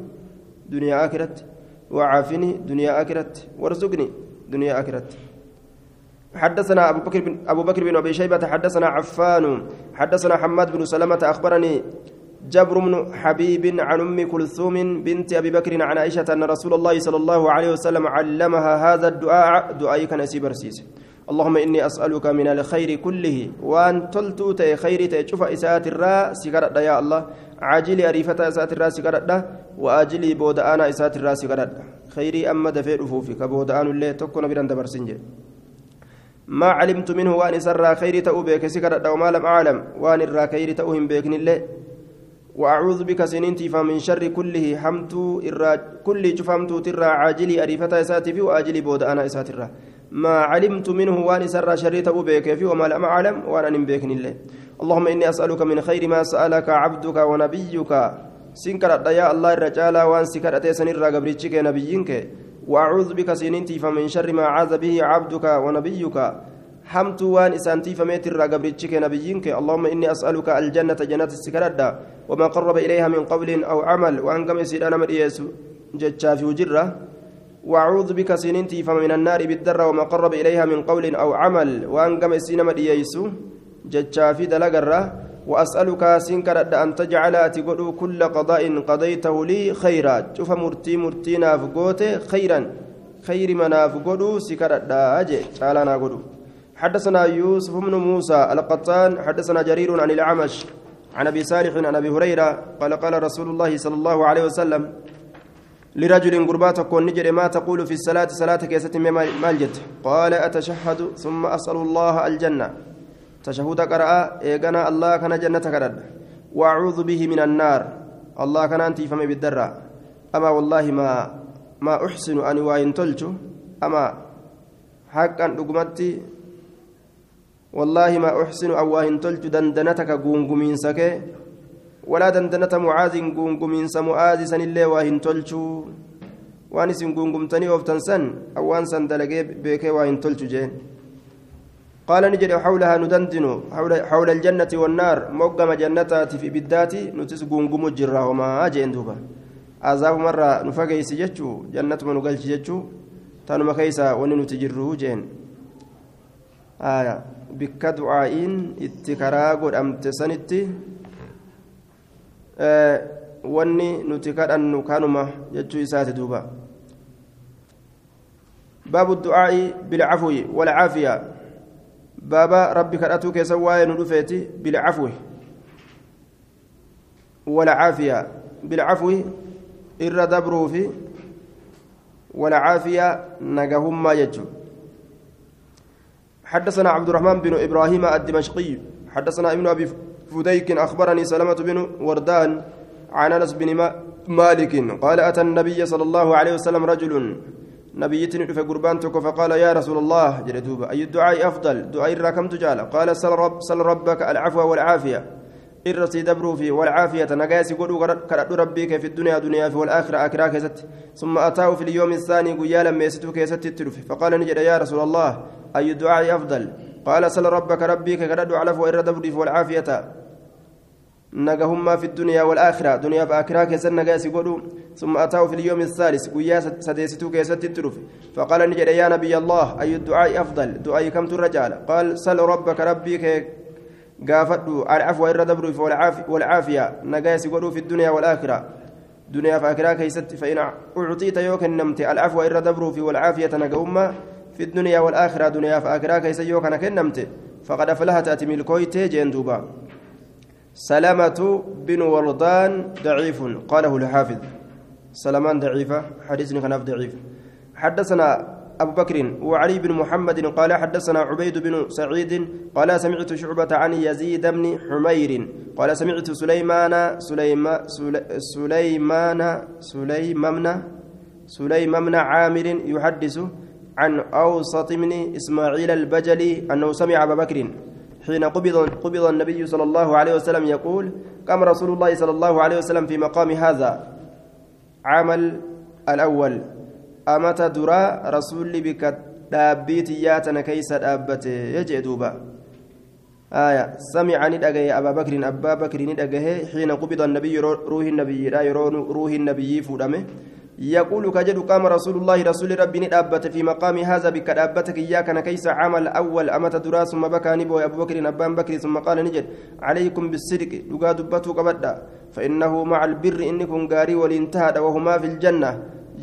دنيا آخرت وعافني دنيا آخرت وارزقني دنيا آخرت. حدثنا أبو بكر بن أبو بكر بن أبي شيبة حدثنا عفان حدثنا حماد بن سلمة أخبرني جبر بن حبيب عن أم كلثوم بنت أبي بكر عن عائشة أن رسول الله صلى الله عليه وسلم علمها هذا الدعاء دعاء كان برسيس اللهم إني أسألك من الخير كله وأن تلتو تي تشوف إسات الراء سيقرأ يا الله. عاجل أريفة إسات الراء سيقرأ وآجلي بود أنا إسات الراء سيقرأ خيري أما دفير فوفي كبود أنا اللي تكون بران دبرسنجي ما علمت منه وأن سر خير تأوبك سيقرأ وما لم أعلم وأن الرا خير تأوهم بيكن الله وأعوذ بك سننتي فمن شر كله حمت إرا كل شفمت ترى عاجلي أريفة إساتي وآجلي بود أنا إسات الراء ما علمت منه وأن سر شريت بك في وما لم أعلم وأنا نبيك الله اللهم إني أسألك من خير ما سألك عبدك ونبيك. سنكر يا الله الرجال وأن سكرت سنر غبريتك نبيك وأعوذ بك سننتي فمن شر ما عاذ به عبدك ونبيك. حمت وأن اسانتي فميت غبريتك نبيك اللهم إني أسألك الجنة جنة السكرد وما قرب إليها من قول أو عمل. وأن قم سيدنا مريس جتشا في وجرة. وأعوذ بك سننتي فمن النار بالدر وما قرب إليها من قول أو عمل. وأنقم السينما دييسو جتشا في دلقرة وأسألك سنكر أن تجعل تقول كل قضاء قضيته لي خيرا. شوف مرتي مرتي نافقوت خيرا. خير ما نافقودو سكر أجي. تعالى حدثنا يوسف بن موسى القطان حدثنا جرير عن الأعمش عن أبي صالح عن أبي هريرة قال قال رسول الله صلى الله عليه وسلم لرجل قربات كون نجري ما تقول في الصلاة صلاة كيسة مال جت. قال أتشهد ثم أسأل الله الجنة. تشهد قرأ إيقنا الله كان جنة كرد وأعوذ به من النار. الله كان أنت فمي بالدرة. أما والله ما ما أحسن أن وإن أما حقا رقمتي والله ما أحسن أو وإن تلج دندنتك قوم سكي. ولا دندنة معاذ قنقمين سمعاذ سن الله واهن تلشو وان سن قنقمتني وفتن سن أو وان سن دلقي بيكي واهن تلشو جين. قال نجد حولها ندندن حول, حول الجنة والنار موقم جنتات في بداتي نتس قنقم جرا وما جين دوبا. عذاب مرة نفقيس جتشو جنة من قلش جتشو تانو مكيسا وننتجره جين. آية بك دعائين اتكرا قد أمت سنتي آه wanni nuti kadhannu kanuma jechuu isaati duuba baabu du'aa'i bilcafwi walcaafiya baaba rabbi kadhatuu keessa waa'ee nu dhufeeti bilcafwi walcaafiya bilcafwi irra dabruu fi walcaafiya nagahummaa jechuu حدثنا عبد الرحمن بن إبراهيم الدمشقي حدثنا ابن ابي فديك اخبرني سلمه بن وردان عن انس بن مالك قال اتى النبي صلى الله عليه وسلم رجل نبيتني في قربانتك فقال يا رسول الله جلدوب اي الدعاء افضل دعاء ركم تجال قال سل رب سل ربك العفو irratti dabruu fi walcaafiyata nagaasi godhuu kadhadhu rabbii kee fi duniyaa duniyaa fi walaakhira akiraa keessatti summa ataa'u fi liyoomi isaanii guyyaa lammeessituu keessatti itti dhufe faqaala ni jedhe yaa rasuula allah ayyu ducaa'i afdal qaala sal rabbaka rabbii kee kadhadhu calaf wa irra dabruu fi walcaafiyata نجاهما في الدنيا والآخرة دنيا فآخرة كيسن نجاسي قدو ثم أتاه في اليوم الثالث قيا سديستو كيست التروف فقال نجد يا نبي الله أي الدعاء أفضل دعاء كم الرجال قال سل ربك ربي gaafadhu alcafwa irra dabruuf walcaafiya nagaasi godhuu fi dunyaa walaakhira duniyaa fi akiraa keeysatti fain ucxiita yoo kennamte alcafwa irra dabruuf walcaafiyata naga'ummaa fi dunyaa walaakhira duniyaa fi akiraa keeysa yoo kana kennamte faqad aflahata ati سلامة بن وردان ضعيف قاله الحافظ. سلمان ضعيفة حديث كان ضعيف. حدثنا أبو بكر وعلي بن محمد قال حدثنا عبيد بن سعيد قال سمعت شعبة عن يزيد بن حمير قال سمعت سليمان سليمان سليمان سليمان سليمان عامر يحدث عن أوسط من إسماعيل البجلي أنه سمع أبا بكر حين قبض قبض النبي صلى الله عليه وسلم يقول قام رسول الله صلى الله عليه وسلم في مقام هذا. عمل الأول. amata duraa rasuulli bika dhaabbii xiyyaatana keeysa dhaabbate jee duuba آية. سمع ندأجه أبا بكر أبا بكر ندأجه حين قبض النبي روح النبي لا يرون روح النبي فودمه. يقول كجد قام رسول الله رسول ربي ندأبت في مقام هذا بك دأبتك إياك نكيس عمل أول أمة دراس ثم بكى نبو أبو بكر أبان بكر ثم قال نجد عليكم بالصدق لقا دبته قبدا فإنه مع البر إنكم قاري والانتهى وهما في الجنة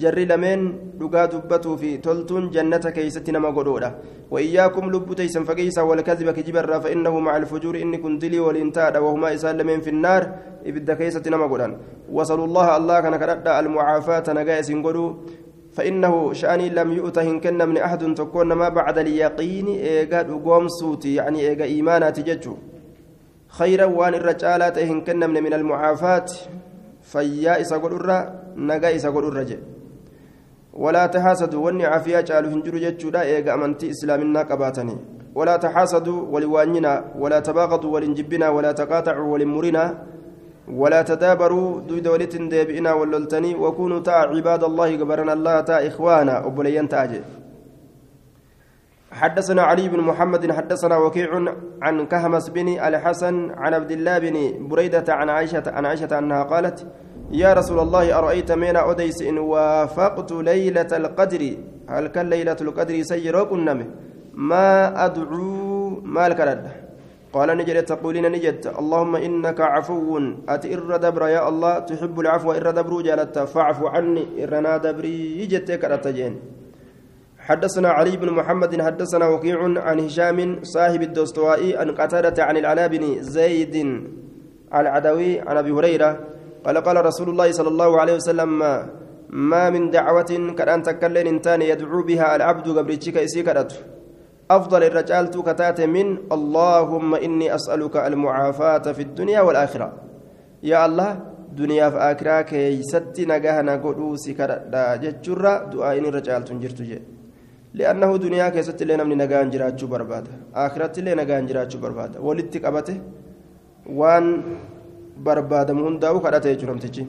jarri lameen dhugaa dubbatuu fi toltuun jannata keeysatti nama godhoodha وإياكم لب تيسن فقيسا والكذب كجبر فإنه مع الفجور إني كنت لي والإنتاد وهما إسال لمن في النار إبدا كيسة نما قدان وصلوا الله الله كان كرد المعافاة نقايس قدو فإنه شأني لم يؤته كن من أحد تكون ما بعد اليقين إيقاد قوم صوتي يعني إيقا إيمانا تججو خيرا وان الرجالات إهن كن من المعافاة فيا إسا قدر نقايس قدر رجل ولا تحاسدوا وني عافية قالوا هنجر جتشودا إيغا أمنتي إسلامنا قباتني. ولا تحاسدوا ولوانينا ولا تباغضوا ولنجبنا ولا تقاطعوا ولمرنا ولا تدابروا دويد ولتن ديبئنا وللتني وكونوا تا عباد الله قبرنا الله تا إخوانا أبليان تاجي. حدثنا علي بن محمد حدثنا وكيع عن كهمس بن الحسن عن عبد الله بن بريدة عن عائشة عن عائشة أنها قالت يا رسول الله أرأيت من أديس إن وافقت ليلة القدر؟ هل كان ليلة القدر سيروك النمي ما أدعو ما الكرد قال نجد تقولين نجد اللهم إنك عفو. أتئر دبر يا الله؟ تحب العفو إر دبر جالت. فاعف عني إرنا دبري جتك أتجين حدثنا علي بن محمد حدثنا وكيع عن هشام صاحب الدستوائي عن قتادة عن العلاء بن زيد العدوي عن أبي هريرة قال قال رسول الله صلى الله عليه وسلم ما, من دعوة كأن تكلن إنتان يدعو بها العبد قبرتك إسي كرت أفضل الرجال كتات من اللهم إني أسألك المعافاة في الدنيا والآخرة. يا الله دنيا في آخرة كي ست نجاهنا قدوسي كرت جتشرة دعاء الرجال تنجرت جي. لأنه دنيا كي ست لنا من نجاهن جراتشو بربادة. آخرة لنا نجاهن جراتشو بربادة. ولدتك أبته وان barbaadamu hundaa'u kadhate jechuudha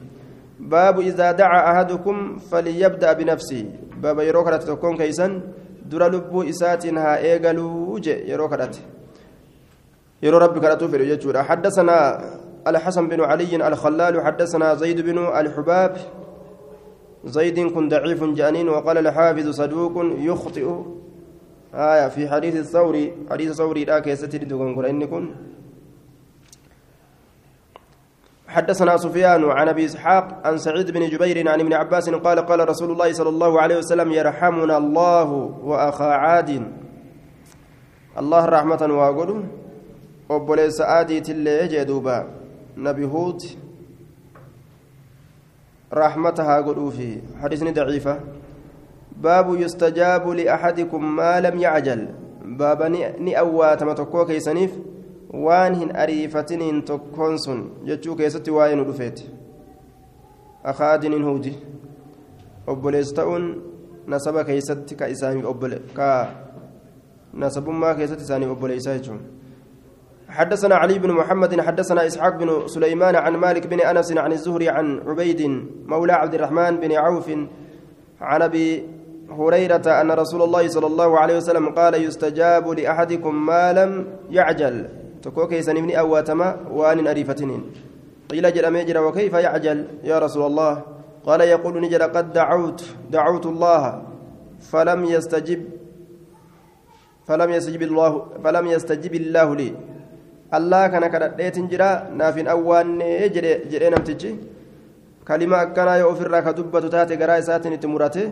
baabu izaa daca ahadukum falyabda'a binafsihi baaba yeroo kadhate tokkoon keeysan dura lubbuu isaatiin haa eegaluu je yeroo kadhate yeroo rabbi kadhatuu fedhu jechuudha حدثنا الحسن بن علي الخلال حدثنا زيد بن الحباب زيد كن ضعيف جانين وقال الحافظ صدوق يخطئ آية في حديث الثوري حديث الثوري لا كيستي دوغنغور إني كن حدثنا سفيان عن أبي إسحاق عن سعيد بن جبير عن ابن عباس قال قال رسول الله صلى الله عليه وسلم يرحمنا الله وأخا عاد. الله رحمة واقول وبوليس آدي تلي جدوبا نبي هود. رحمتها قلوا فيه حديث ضعيفة. باب يستجاب لأحدكم ما لم يعجل. باب ني أوات ما كيسنيف waan hin ariifatiniin tokkoon sun jechuu keessatti waa'ee nu dhufeeti akaadiniin huudi obboleessa ta'uun nasaba keessatti ka isaaniif obbole ka nasabummaa keessatti isaaniif obboleessaa jechuun حدثنا علي بن محمد حدثنا اسحاق بن سليمان عن مالك بن انس عن الزهري عن عبيد مولى عبد الرحمن بن عوف عن ابي هريره ان رسول الله صلى الله عليه وسلم قال يستجاب لاحدكم ما لم يعجل تكو كيسن ابن اواتما وان اريفتنين قيل جل ميجر وكيف يعجل يا رسول الله قال يقول نجل قد دعوت دعوت الله فلم يستجب فلم يستجب الله فلم يستجب الله لي الله كان كدهيتن جرا نافين اوان جري نمتجي كلمه اكنا يو في الراكه دبته تاتي غرا ساتن تمرته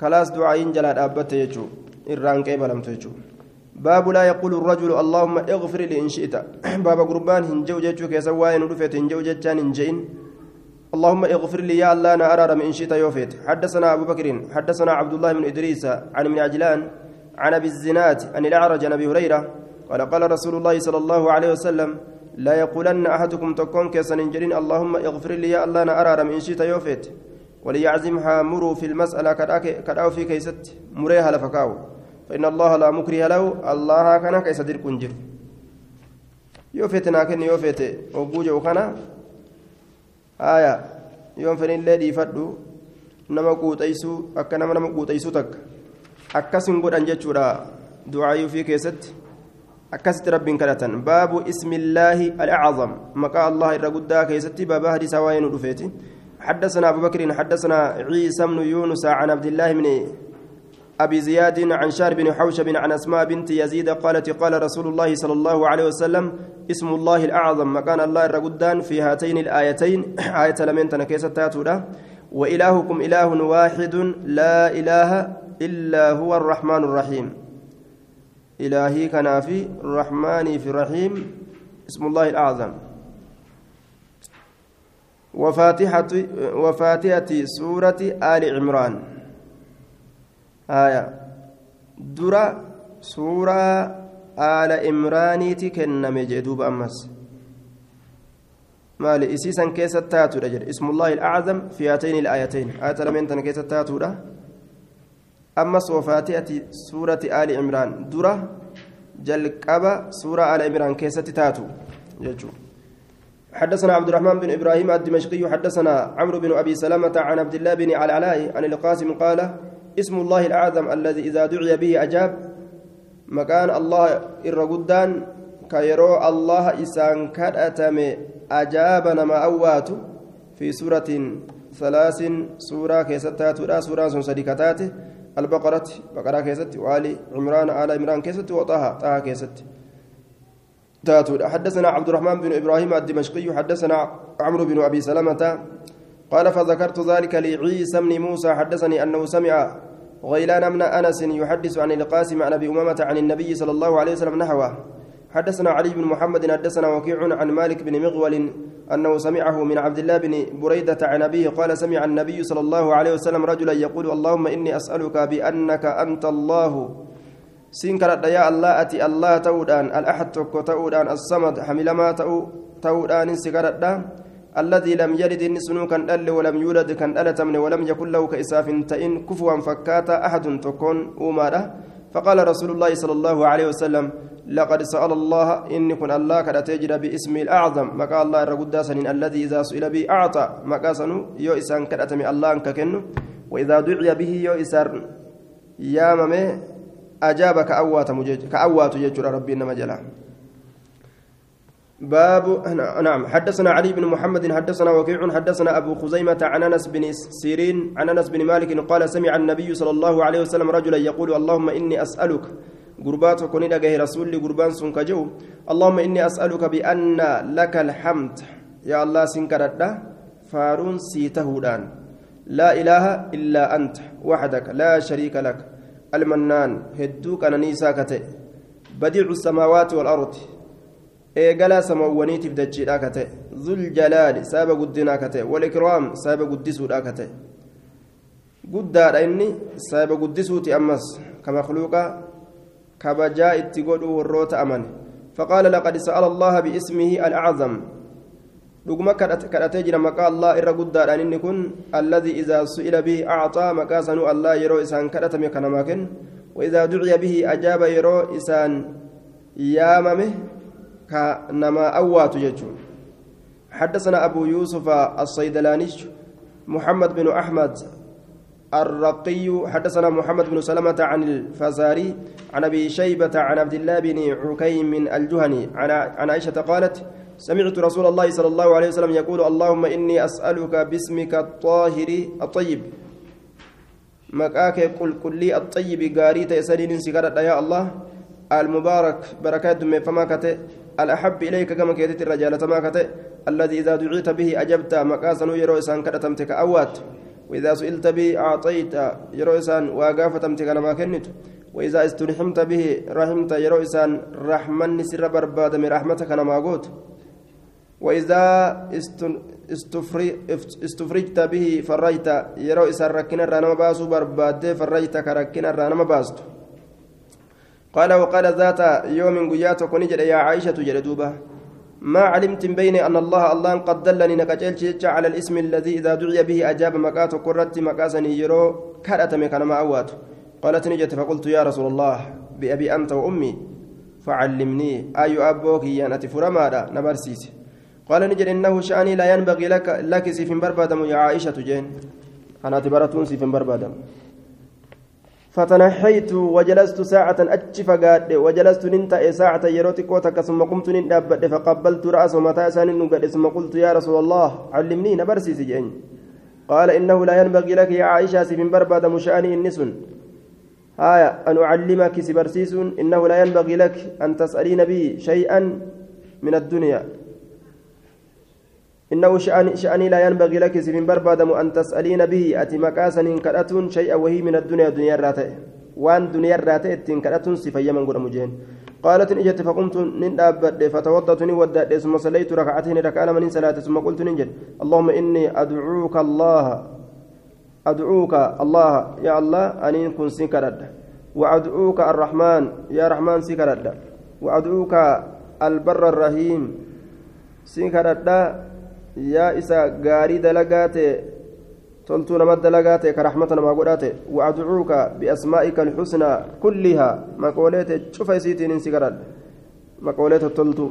خلاص دعاء جلا دابته يجو الران قبلمته يجو باب لا يقول الرجل اللهم اغفر لي إن شئت. باب قربان هنجو جچو كيسا واين دفت هنجو جچان هنجين اللهم اغفر لي يا الله أنا ارى من شئت يوفيت. حدثنا أبو بكر حدثنا عبد الله بن إدريس عن من عجلان عن أبي الزناد عن الأعرج عن أبي هريرة قال قال رسول الله صلى الله عليه وسلم لا يقولن أحدكم تكون كيسا انجرين اللهم اغفر لي يا الله أنا ارى من شئت يوفيت. وليعزمها مروا في المسألة كداو في كيست مريها لفكاو. فإن الله لا مكره له الله كان كيس دير كنجر يوفيت ناكن يوفيت وبوجا وكنا آية. يوم فنين لدي فدو نما قوتيسو أكا نما نما قوتيسو تك. أكاسن قد أنجتشورا دعاء في كيست. أكست رب كرة باب اسم الله الأعظم. مقا الله الرقدا كيستي باب هدي سواين رفيتي حدثنا أبو بكر حدثنا عيسى بن يونس عن عبد الله بن أبي زياد عن شار بن حوشب عن أسماء بنت يزيد قالت قال رسول الله صلى الله عليه وسلم اسم الله الأعظم مكان الله الرقدان في هاتين الآيتين آية لمن تنكيس تاتولا وإلهكم إله واحد لا إله إلا هو الرحمن الرحيم. إلهي كنافي الرحمن في الرحيم اسم الله الأعظم. وفاتحة وفاتحة سورة آل عمران. آية. درا سورة آل إمرانيتي كنمي جدوب أمس. مالي إسيسا كيسة تاتو رجل. اسم الله الأعظم في هاتين الآيتين. آية لمن كيسة تاتو أمس وفاتحة سورة آل عمران درا جلقبة سورة آل عمران كيسة تاتو. يجو حدثنا عبد الرحمن بن إبراهيم الدمشقي حدثنا عمرو بن أبي سلمة عن عبد الله بن العلاء عن القاسم قال اسم الله الأعظم الذي إذا دعي به أجاب مكان الله الرقدان كيرو الله إسان كرأتم أجاب نما أوات. في سورة ثلاث سورة كيستات سورة صديقتات البقرة بقرة كيست وآل عمران آل عمران كيست وطه طه كيست. حدثنا عبد الرحمن بن إبراهيم الدمشقي حدثنا عمرو بن أبي سلمة قال فذكرت ذلك لعيسى بن موسى حدثني أنه سمع غيلان بن أنس يحدث عن القاسم عن أبي أمامة عن النبي صلى الله عليه وسلم نحوه. حدثنا علي بن محمد حدثنا وكيع عن مالك بن مغول أنه سمعه من عبد الله بن بريدة عن أبيه قال سمع النبي صلى الله عليه وسلم رجلا يقول اللهم إني أسألك بأنك أنت الله. سنكرت يا الله أتي الله تودان الأحد تودان الصمد حمل ما تودان سكرت الذي لم يلد نسنو كان دل ولم يولد كان دلتمن ولم يكن له كإساف تئن كفوا فكاتا أحد تكون أمارة. فقال رسول الله صلى الله عليه وسلم لقد سأل الله إن كن الله كد تجرى باسم الأعظم. مكا الله الرقود الذي إذا سئل به أعطى. مكا سنو يو إسان كدتمي الله ككنو وإذا دعي به يو إسار يا ممي أجاب كأوات مجج كأوات يجرى ربي إنما جلا. باب نعم. حدثنا علي بن محمد حدثنا وكيع حدثنا أبو خزيمة عن أنس بن سيرين عن أنس بن مالك قال سمع النبي صلى الله عليه وسلم رجلا يقول اللهم إني أسألك. قربات كوني دغه رسول قربان سن كجو اللهم إني أسألك بأن لك الحمد. يا الله سنكردا فارون سيتهودان لا إله إلا أنت وحدك لا شريك لك. المنان. هدوك أنا نيساكته بديع السماوات والأرض. Eegalaa samawwaniitiif dachiidhaa ka ta'e zuljalaali sababa guddinaa ka ta'e walikraam sababa guddisuudhaa ka ta'e guddaadha inni sababa guddisuuti ammas ka makluuqa kabajaa itti godhuu warroota amane فقال لقد سأل الله باسمه الأعظم dhuguma kadhatee jira maqaa allah irra guddaadhaan inni kun alladii idaa su'ila bihi acxaa maqaa sanuu allah yeroo isaan kadhatame kanamaa kennu waidaa duciya bihi ajaaba yeroo isaan yaamame كنما أوات يجو حدثنا أبو يوسف الصيدلاني محمد بن أحمد الرقي حدثنا محمد بن سلمة عن الفزاري عن أبي شيبة عن عبد الله بن عكيم الجهني عن عائشة قالت سمعت رسول الله صلى الله عليه وسلم يقول اللهم إني أسألك باسمك الطاهر الطيب مكاك قل لي الطيب قاريت يسألين سكرت يا الله المبارك بركات فما كتئ الأحب إليك كما كيتت الرجال تماكت الذي إذا دعيت به أجبت مكاسن يرو إسان كرتمتك أوات. وإذا سئلت به أعطيت يرو إسان واقافتمتك لما كنت. وإذا استرحمت به رحمت يرو إسان رحمن سر برباد من رحمتك لما قوت وإذا استفرجت به فرجت يرو إسان ركنا رانا باسو برباد فرجت كركنا رانا باسو قال وقال ذات يوم قيات ونجد يا عائشة جلدوبة ما علمت بين أن الله الله قد دلني نكجل على الاسم الذي إذا دعي به أجاب مكات قرت مكاسني يرو كرت مكان ما أوات. قالت نجت فقلت يا رسول الله بأبي أنت وأمي فعلمني أي أبوك يانتي فرمادا نبرسيس. قال نجد إنه شأني لا ينبغي لك لك سيف بربادم يا عائشة جين. أنا تبرتون سيف بربادم. فتنحيت وجلست ساعة أتشف قاد وجلست ننتا ساعة يروتك وتك ثم قمت نندابد فقبلت رأسه متى سان ثم قلت يا رسول الله علمني نبرسي سجين قال إنه لا ينبغي لك يا عائشة من برباد مشأني النسن. آية أن أعلمك سبرسيس إنه لا ينبغي لك أن تسألين بي شيئا من الدنيا. إنه شأني, لا ينبغي لك سفين بربادم أن تسألين به. أتي مكاسن كرأتون شيئا وهي من الدنيا دنيا الراتئ وان دنيا الراتئ تين كرأتون سفيا من قول مجين قالت إجت فقمت نندابت فتوضأت ودأت ثم صليت ركعتين ركعة من صلاة ثم قلت ننجد اللهم إني أدعوك الله أدعوك الله يا الله أن كن سكرد وأدعوك الرحمن يا رحمن سكرد وأدعوك البر الرحيم سكرد yaa isa gaarii dalagaa ta'e toltuu nama dalagaa ta'e ka raxmata namaa godhaa ta'e waadcuuka biasmaa'ika alxusnaa kullihaa maqoolee ta'e cufa isiitiin insi garadha maqoolee tottoltuu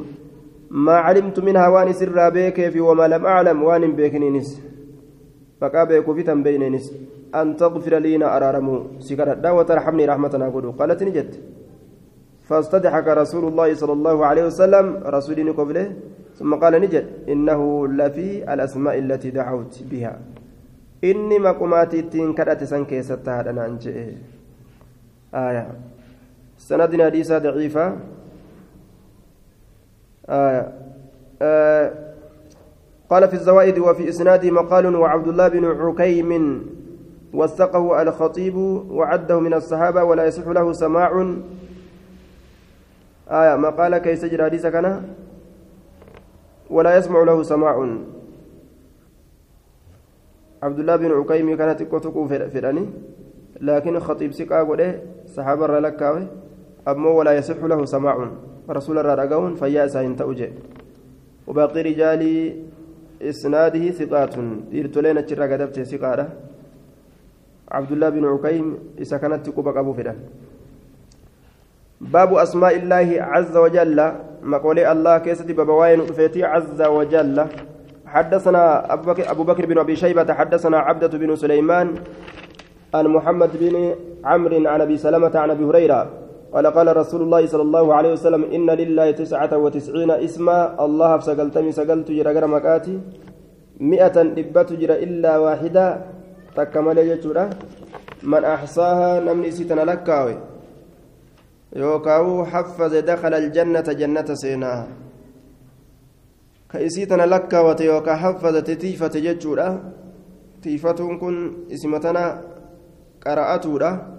maa calimtu minhaa waan isirraa beekeefi wamaa lam aclam waan hin beekiniinis maqaa beekuufi tan beeyneenis an taqfira liina araaramuu si kadhadha watarxamnii raxmatanaa godhu qaalati ni jette فاستضحك رسول الله صلى الله عليه وسلم قبله ثم قال نجد إنه لفي الأسماء التي دعوت بها. إني مقوماتي تين كرأت سنكي ستهدنا أنجئ آية. سندنا حديثة ضعيفة. آية. آه. قال في الزوائد وفي إسناده مقال وعبد الله بن عكيم وثقه الخطيب وعده من الصحابة ولا يصح له سماع. آية. مقال كيس جرى حديث كان؟ ولا يسمع له سماع. عبد الله بن عكيم كانت تكوتكو فداني لكن خطيب سقا غده صحابة رلكاوي أما ولا يصح له سماع. رسول الله رغون فيا ساين توجه وباقي رجال إسناده ثقات. ديرتولين تشرا غدبت ثقاده عبد الله بن عكيم إذا كانت تكوبك أبو فدان. باب أسماء الله عز وجل. مقولي الله كيستي بابواين فيتي عز وجل. حدثنا أبو بكر, أبو بكر بن أبي شيبة. حدثنا عبدة بن سليمان عن محمد بن عمرو عن أبي سلمة عن أبي هريرة. قال قال رسول الله صلى الله عليه وسلم إن لله تسعة وتسعين اسما. الله سقلتمي سقلت جرى مكاتي مئة إبت جرى إلا واحدة. تكمل يجورا من أحصاها نمني ستنا لكاوي. يوكاو حفظ دخل الجنة جنة سيناها كإسيتنا لكاوة يوكا حفظ تتيفة ججورا. تيفتون كن اسمتنا قرأتورا.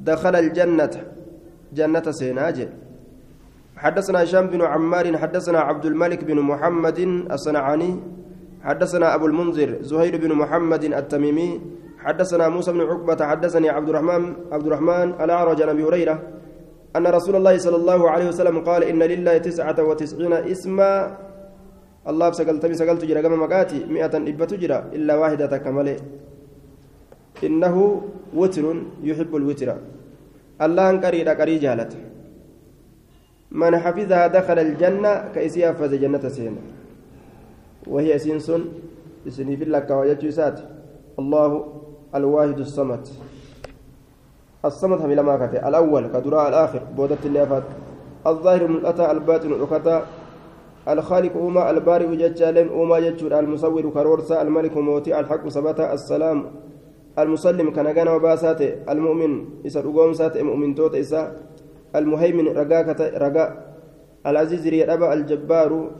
دخل الجنة جنة سيناجل حدثنا هشام بن عمار حدثنا عبد الملك بن محمد الصنعاني حدثنا أبو المنذر زهير بن محمد التميمي حدثنا موسى بن عقبة حدثني عبد الرحمن عبد الرحمن الأعرج عن أبي هريرة أن رسول الله صلى الله عليه وسلم قال إن لله تسعة وتسعين اسما. الله سقلتمي سقلت جرى كما مقاتي مئة إبة تجرى إلا واحدة كمالي. إنه وتر يحب الوتر. الله قريد قري جالت من حفظها دخل الجنة كيسي حفظ جنة سينا. وهي سنسن سني في الله كواجت الله الواحد الصمد. الصمد هم لما كتي الأول كدراء الآخر بودت اللي الظاهر من الأتى الباطن الأكتا الخالق أوما البارئ جتالين أوما جتشور المصور كرورسا الملك موتي الحق سبتا السلام. المسلم كان جانا وباسات المؤمن إسا رقوم سات مؤمن توت إسا. المهيمن رقا رقا. العزيز ريابا الجبار.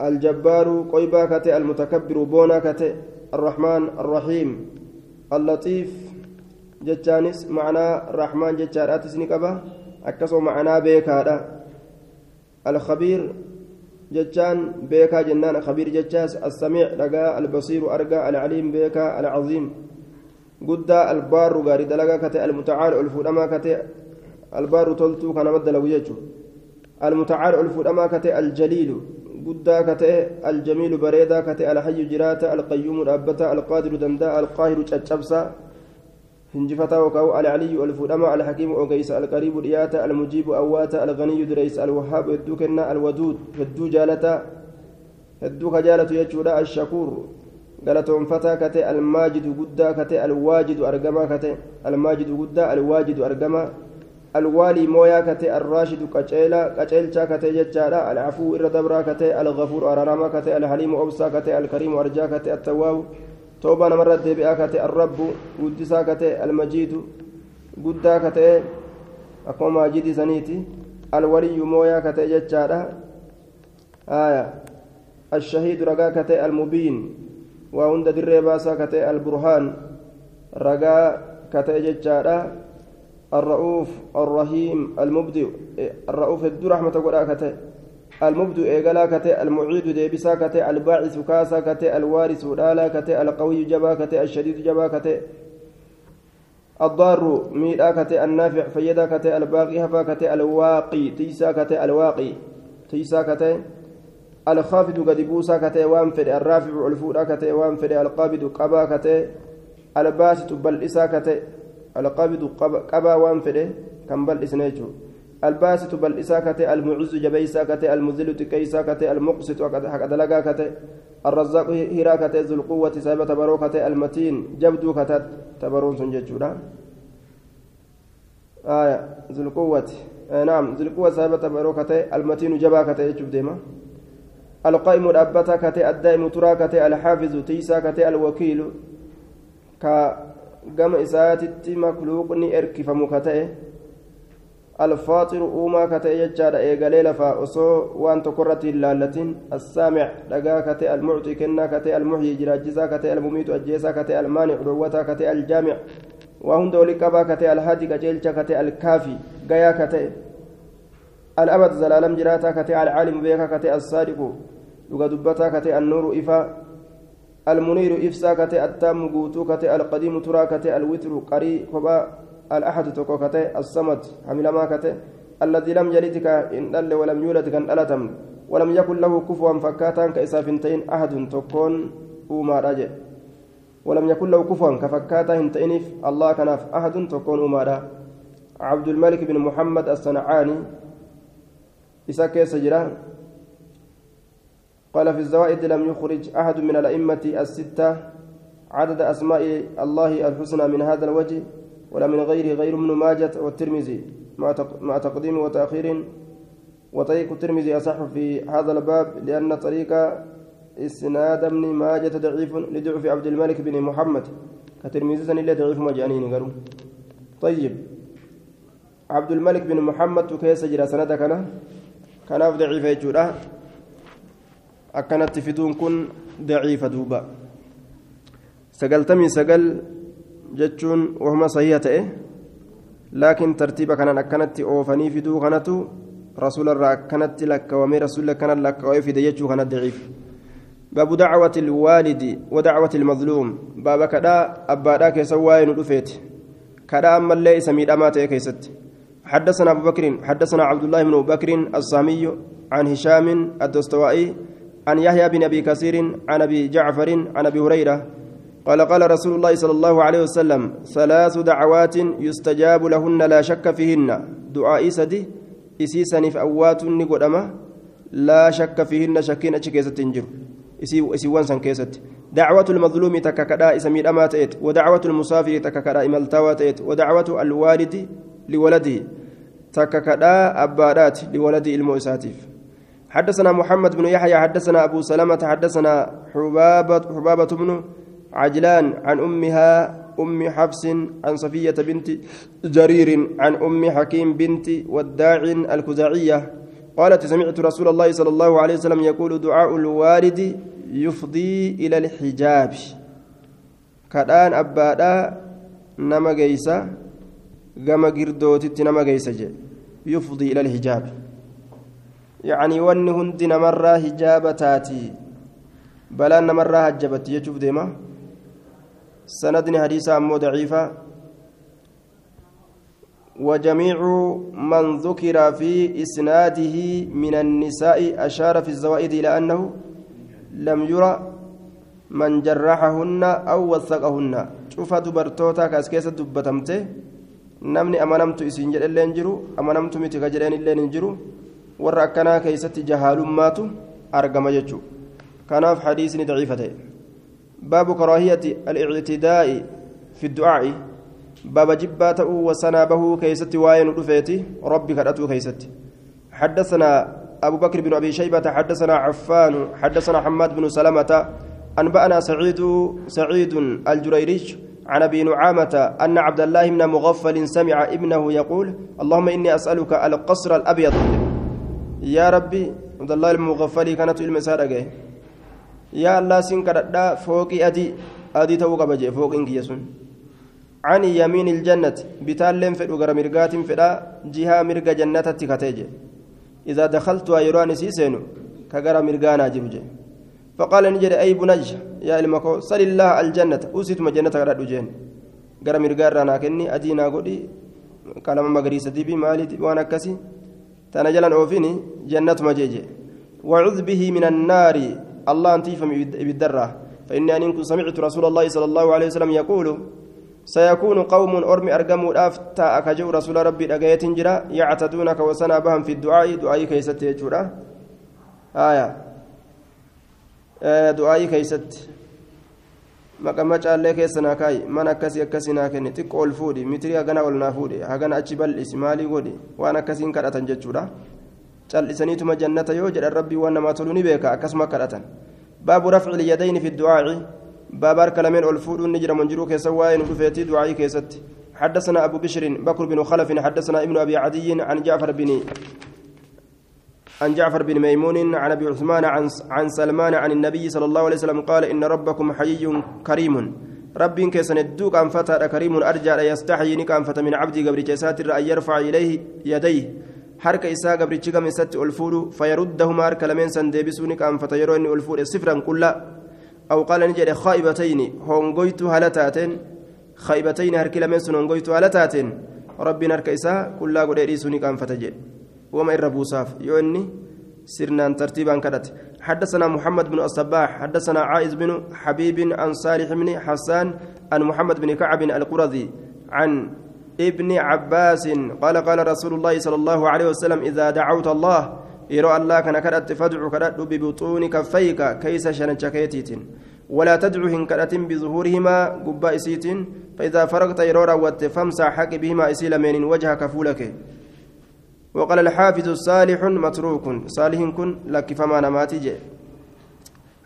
الجبار قيبا كتي المتكبر بونا كتي الرحمن الرحيم. اللطيف. جتانس معنى الرحمن جتاراتس نكبه أكسو معنى بيكادا الخبير جتان بيكا جنان خبير جتاس السميع لقى البصير أرقى العليم بيكا العظيم قد البار غاري دلقا كتي المتعال الفودما كتي البار تلتو كان مد لو المتعال الفودما كتي الجليل قد كتي الجميل بريدا كتي الحي جراتا القيوم الأبتا القادر دندا القاهر تشبسا هنجفتا وكاو العلي الفودما الحكيم أوغيس القريب دياتا المجيب أواتا الغني دريس الوهاب هدو كنا الودود هدو جالتا هدو كجالة يجودا الشكور قالتهم فتا كتي الماجد قدا كتي الواجد أرقما كتي الماجد قدا الواجد أرقما الوالي مويا كتي الراشد كتيلا كتيلشا كتي ججالا العفو إردبرا كتي الغفور أرارما كتي الحليم أبسا كتي الكريم أرجا كتي التواب توبة نمرة ديبئة كتئ الرب قدسا كتئ المجيد قدا كتئ أكما ماجد سنيتي. الولي مويا كتئ جتشارة آية. الشهيد رقا كتئ المبين. وهند دري باسا كتئ البرهان. رقا كتئ جتشارة الرؤوف الرحيم المبدئ الرؤوف الدو رحمة قرأ كتئ. المبدو إيغالا كتي المعيد ديبسا كتي الباعث كاسا كتي الوارث لالا كتي القوي جبا كتي الشديد جبا كتي. الضار ميدا كتي النافع فيدا كتي الباقي هفا كتي الواقي تيسا كتي الواقي تيسا كتي. الخافض قد بوسا كتي وانفد الرافع الفودا كتي وانفد القابض قبا كتي. الباسط بل إسا كتي القابض قبا وانفد كم بل إسنيجو الباسط بل إساكة المعز جبيسا كتي المذل تكيسا كتي المقسط حق دلقا كتي الرزاق هراكة ذو القوة سابة بروكة المتين جبدو كتت تبرون سنججودا آية ذو القوة آه نعم ذو القوة سابة بروكة المتين جبا كتي يجب ديما. القائم الأبتا كتي الدائم ترا كتي الحافظ تيسا كتي الوكيل. كا قام إساتي مخلوقني إركفمو كتي الفاطر أوما كتئ ججاد إيغالي لفا أصو وان تقرت اللالتين السامع لقا كتئ المعطي كنا كتئ المحيي جراجزا كتئ المميت أجيسا كتئ المانع روتا كتئ الجامع وهند ولقبا كتئ الهادي كجيلشا كتئ الكافي قيا كتئ الأبد زلالم جراتا كتئ العالم بيكا كتئ الصادق لقا دبتا كتئ النور إفا المنير إفسا كتئ التام قوتو كتئ القديم ترى كتئ الوتر قري خبا الأحد تكوكته الصمد حمل ما الذي لم يلد إن دل ولم يولد كان ألتم ولم يكن له كفوا فكاتا كإسافنتين أحد تكون أوما رجع ولم يكن له كفوا كفكاتا هنتينف الله كناف أحد تكون أوما عبد الملك بن محمد الصنعاني إساك سجران قال في الزوائد لم يخرج أحد من الأئمة الستة عدد أسماء الله الحسنى من هذا الوجه. ولا من غيره غير ابن ماجة والترمذي. مع تقديم وتأخير وطريق الترمذي أصح في هذا الباب لأن طريق إسناد ابن ماجة ضعيف لضعف عبد الملك بن محمد. كترمذي اللي ضعيف مجانين قالوا. طيب. عبد الملك بن محمد كيس جرى سند كان كان ضعيف يجورا أكنت فدون كن ضعيف دوبا. سقلتمي سقل جتشون وهما صحيحة إيه لكن ترتيب كان أكنت أوفني فدو كانتو رسول الله كانت لك ومي رسول الله كانت لك ويفيد يجو كانت ضعيف باب دعوة الوالد ودعوة المظلوم باب كدا أبادا كيسواي ندفيت كدا أما اللي سميد أمات كيست حدثنا أبو بكر حدثنا عبد الله بن بكر الصامي عن هشام الدستوائي عن يحيى بن أبي كثير عن أبي جعفر عن أبي هريرة قال قال رسول الله صلى الله عليه وسلم ثلاث دعوات يستجاب لهن لا شك فيهن دعاء سدي إسيسني في أوات نقدما لا شك فيهن شكين أشكيزة تنجر kadhaa isa miidhamaa ta'eet wadacwatu lmusaafiri takka kadhaa imaltaawaa ta'eet wadacwatu alwaalidi liwaladihi takka kadhaa abbaadhaati liwaladii ilmoo isaatiif حدثنا محمد بن يحيى حدثنا أبو سلمة حدثنا حبابة, حبابة بن عجلان عن أمها أم حفص عن صفية بنت جرير عن أم حكيم بنت وداع الكزاعية. قالت سمعت رسول الله صلى الله عليه وسلم يقول دعاء الوالد يفضي إلى الحجاب. كدان أبادا نما جيسا قام قردوتت نما جيسا يفضي إلى الحجاب. يعني ون هند نمرة حجاب تاتي بلا نمرة هجبت يشوف ديما. سندني حديثا أمو ضعيفة وجميع من ذكر في إسناده من النساء أشار في الزوائد إلى أنه لم يرى من جرحهن أو وثقهن شوف دبرتوتا jiru amanamtu miti ka jedheen illee hin jiru warra akkanaa keeysatti jahaalummaatu argama jechuu kanaaf hadiisni daciifa ta'e baabu karaahiyati al-ictidaa'i fi du'aa'i باب جبات وسنا به كيست واين رفيتي. ربي كرأتو كيست. حدثنا أبو بكر بن أبي شيبة حدثنا عفان حدثنا حماد بن سلمة أنبأنا سعيد سعيد الجريريش عن أبي نعامة أن عبد الله بن مغفل سمع ابنه يقول اللهم إني أسألك القصر الأبيض. يا ربي عبد الله المغفل كانت المسارة يا الله سنكر فوق أدي أدي توقع بجي فوق إنك يسون عن يمين الجنة بتالين فدو غرا مرغات فدا جهة مرغ جنة تكتيج إذا دخلت يراني سيسينو كغرا مرغانا جبجي فقال نجري أي بنج يا المكو صل الله الجنة أوسيت مجنة غرا دوجين غرا مرغارا ناكني أدينا غدي كلام مغريسة دي بي مالي وأنا كسي تنجلا أوفيني جنة مجيجي وعذ به من النار الله أنتيفم بالدرة فإني أن سمعت رسول الله صلى الله عليه وسلم يقول سيكون قوم أرمي أرقموا أفتا أكجو رسول ربي أجيت جرا يعتدونك وسنا بهم في الدعاء دعاء كيست يجورا آية آه دعاء كيست maqama caallee keessa naa kaayi mana akkasii akkasii naa kenni xiqqoo ol fuudhi mitirii hagana ol naa fuudhe hagana achi bal'isi maalii godhi waan akkasiin kadhatan jechuudha cal'isaniituma jannata yoo jedhan rabbii waan namaa tolu ni beeka akkasuma kadhatan. Baabu rafci ilyadayni fi du'aaci بابار كلامين الفود نجر منجرو كيسا وين رفيتي دعائي كيست حدثنا أبو بشر بكر بن خلف حدثنا ابن أبي عدي عن جعفر بن عن جعفر بن ميمون عن أبي عثمان عن عن سلمان عن النبي صلى الله عليه وسلم قال إن ربكم حيي كريم رب كيسن الدوك أن فتى كريم أرجع يستحيي نك أن فتى من عبدي قبل جساتر أن يرفع إليه يديه harka isaa gabrichi gama isatti ol fuudhu fayaruddahuma harka lameen san deebisuu ni qaanfata. Yeroo inni ol fuudhe sifran qullaa أو قال نجد خائبتين هونغويت هلتاتين خائبتين هركي لمن سن هونغويت هلتاتين ربي نرك إساء كل قد يريسوني كان فتجد وما إربو صاف يوني سرنا ترتيبا كدت حدثنا محمد بن الصباح حدثنا عائز بن حبيب عن صالح بن حسان عن محمد بن كعب القرظي عن ابن عباس قال قال رسول الله صلى الله عليه وسلم إذا دعوت الله allaa kana kadhatte fadcu kadhadhu bibixuuni kaffayka keeysa shanacha keetiitiin ولا تدعو هن كرتين بظهورهما قبا إسيتين. فإذا فرغت يرورا وات فامسح حق بهما إسيل من وجهك فولك وقال الحافظ صالح متروك. صالح كن لك فما نماتي جي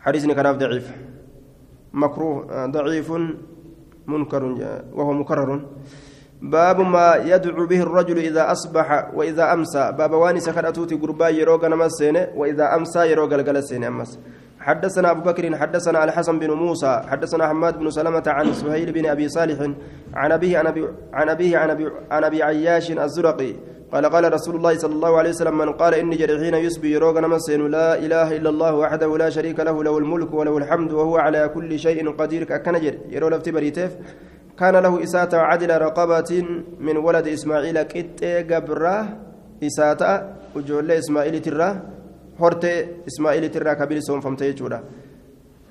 حديث كان ضعيف. مكروه ضعيف منكر وهو مكرر. باب ما يدعو به الرجل إذا أصبح وإذا أمسى. baaba waan inni kadhatutti gurbaa yeroo ganamsiin وإذا أمسى yeroo galgalsiin ammas. حدثنا أبو بكر حدثنا الحسن بن موسى حدثنا حماد بن سلمة عن سهيل بن أبي صالح عن أبيه عن أبي عن أبيه عن أبي, عن أبي عياش الزرقي. قال قال رسول الله صلى الله عليه وسلم من قال inni jedhe حين يصبح yeroo ganamsiin لا إله إلا الله وحده لا شريك له له الملك وله الحمد وهو على كل شيء قدير. ka akkana jedhe yeroo lafti bariiteef. كان له إساءة عدل رقبة من ولد إسماعيل كت قبرة إساءة وجول إسماعيل ترى هرت إسماعيل ترى كبير سوم فمتي جودا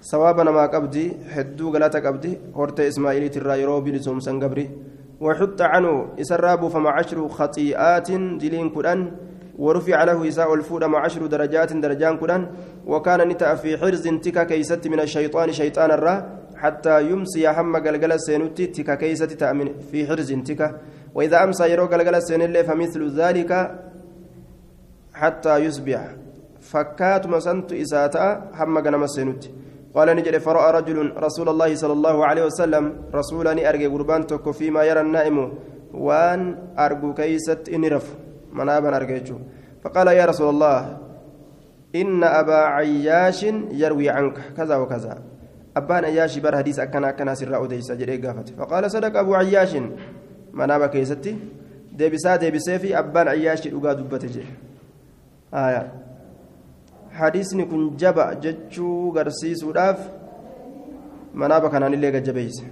سوابا ما قبدي هدو غلاتا قبدي هرت إسماعيل ترى يرو بلسوم سنقبري وحط عنه إسراب فما عشر خطيئات دلين كدان ورفع له إساء الفود مع عشر درجات درجان كدان وكان نتا في حرز تكا كيست من الشيطان شيطان الرّ حتى يمسي هم قلقل سينوتي تكا كيسة تأمن في حرز تكا وإذا أمسى يرو قلقل سين اللي فمثل ذلك حتى يصبح. فكات مسنت إساتا هم قنم سينوتي قال نجري فرأى رجل رسول الله صلى الله عليه وسلم رسولني أرجي قربان تكو فيما يرى النائم وان أرجو كيسة إنرف. منابا أرجيتشو فقال يا رسول الله إن أبا عياش يروي عنك كذا وكذا. أبان أياشي بر حديث أكنا أكنا سر أوديس جري قافت فقال صدق أبو عياش منابا كيستي ديبسا ديبسي في أبان أياشي أقا دبت جي آية حديثني كن جبا جتشو غرسيس وداف منابا كان اللي جبيس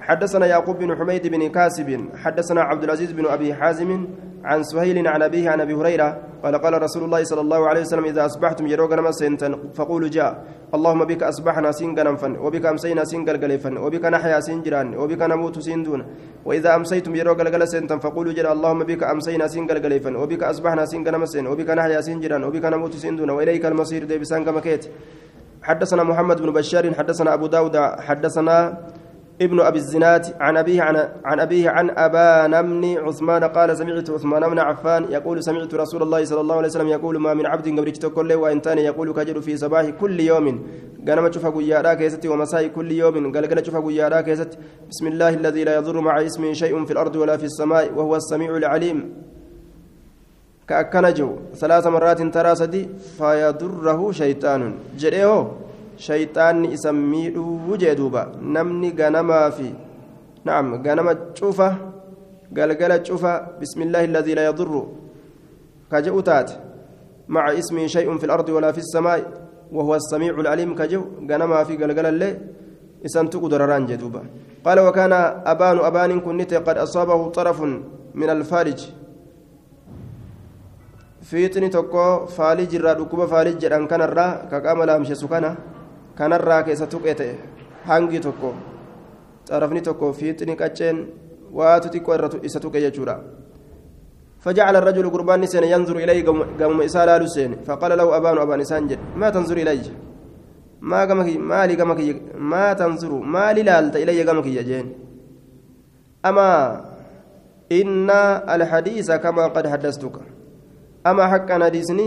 حدثنا يعقوب بن حميد بن كاسب حدثنا عبد العزيز بن أبي حازم عن سهيل عن أبيه عن أبي هريرة قال قال رسول الله صلى الله عليه وسلم إذا أصبحتم يروق نما سنتن فقولوا جاء. اللهم بك أصبحنا سنغنا فن وبك أمسينا سنغل فن وبك نحيا سنجران وبك نموت سندون. وإذا أمسيتم يروق لقل سنتن فقولوا جاء. اللهم بك أمسينا سنغل فن وبك أصبحنا سنغنا مسن وبك نحيا سنجران وبك نموت سندون. وإليك المصير دي بسانك مكيت حدثنا محمد بن بشار حدثنا أبو داود حدثنا ابن أبي الزناد عن أبيه عن, عن أبيه عن أبان بن عثمان قال سمعت عثمان بن عفان يقول سمعت رسول الله صلى الله عليه وسلم يقول ما من عبد قبرت كل وإن تاني يقول كجر في صباح كل يوم. قال شوف قيادا كيستي ومساء كل يوم. قال قال شوف قيادا كيست بسم الله الذي لا يضر مع اسمه شيء في الأرض ولا في السماء وهو السميع العليم. كأكنجو ثلاث مرات ترى سدي فيضره شيطان. جريه shayxaanni isa miidhuu jee duuba namni ganamaa fi naam ganama cufa galgala cufa bismillaahi alladii la yadurru كجو تات مع اسمه شيء في الأرض ولا في السماء وهو السميع العليم كجو غنما في قلقل الليل إسان تقدر جدوبا قال وكان أبان أبان كنت قد أصابه طرف من الفارج faalij irraa dhukkuba faalij jedhan kanarraa ka qaama laamshesu kana kanarraa keessa tuqee ta'e hangi tokko xarafni tokko fiixni qacceen waatu xiqqoo irra isa tuqe jechuudha. فجعل الرجل قربان سين ينظر إليه قام إسال لسين فقال له أبان أبان إسانجد ما تنظر إلي ما قمك ما لي قمك ما تنظر ما لي لالت قمك أما إن الحديث كما قد حدثتك أما حق حديثني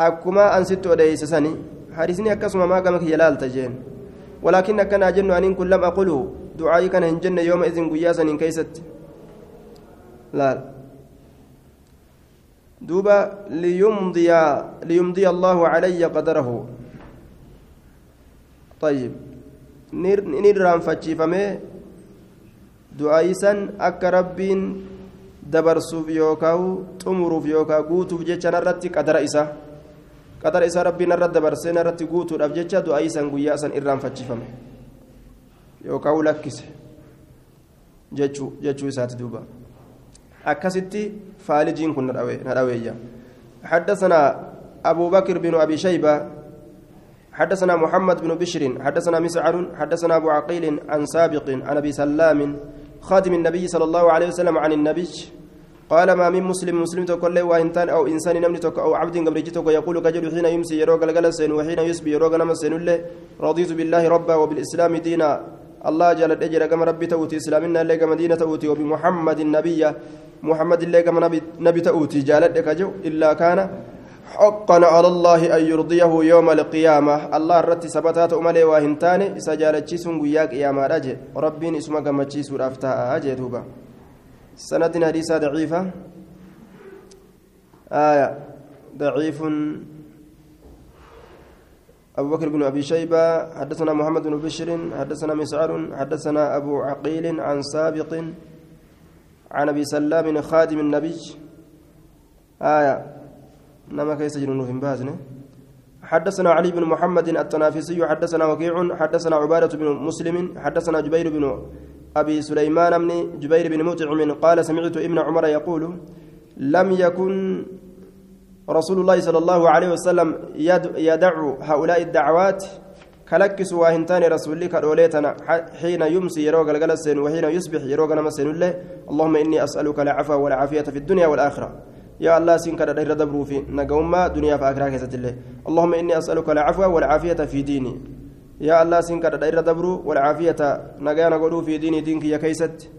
أكما أنست وديس سني حديثني أكسما ما قامك يلال تجين ولكن كان أجن أن كن لم أقوله دعائي كان هنجن يومئذ قياسا إن كيست لا دوبا ليمضي ليمضي الله علي قدره طيب نيران فمي دعائي أكا ربين dabarsuuf yookaan xumuruuf yookaan guutuuf jecha narratti qadara isa. Qadara isaa rabbiin irratti dabarsee irratti guutuudhaaf jecha du'aa isaan guyyaa san irraanfachifame yookaan lakkise jechuu isaati duuba akkasitti faalijiin kun na dhaweeyya حدثنا أبو بكر بن أبي شيبة حدثنا محمد بن بشر حدثنا مسعر حدثنا أبو عقيل عن سابق عن أبي سلام خادم النبي صلى الله عليه وسلم عن النبي قال ما من مسلم مسلم تقول له وإنسان أو إنسان نمني أو عبد قبل جتك يقول كجل حين يمسي يروق الجلسين وحين يسبي يروق نمسين له رضيت بالله ربا وبالإسلام دينا. الله جل أجر كما ربي تؤتي إسلامنا اللي كما دينة تؤتي وبمحمد النبي محمد كما نبي, نبي تؤتي جالت جو إلا كان حقا على الله أن يرضيه يوم القيامة. الله رت سبتات أملي وهنتاني إسجالتشي سنقياك يا ما رجع ربين اسمك مجي سورة أفتاء أجي توبا سند حديثة ضعيفة آية. ضعيف. أبو بكر بن أبي شيبة. حدثنا محمد بن بشر. حدثنا مسعر. حدثنا أبو عقيل عن سابق عن أبي سلام خادم النبي. آية. نما كيس جنون بازنه حدثنا علي بن محمد التنافسي. حدثنا وكيع. حدثنا عبادة بن مسلم. حدثنا جبير بن أبي سليمان بن جبير بن مطعم قال سمعت ابن عمر يقول لم يكن رسول الله صلى الله عليه وسلم يدع هؤلاء الدعوات كلكس واهنتان رسول لك أوليتنا حين يمسي يروق الجلسين وحين يصبح يروق نمسين الله اللهم إني أسألك العفو والعافية في الدنيا والآخرة. يا الله سينك دير دبرو في نقوم دنيا فاكرا كيست الله اللهم إني أسألك العفو والعافية في ديني. يا الله سينك دير دبرو والعافية نقانا قولوا في ديني دينك يا كيست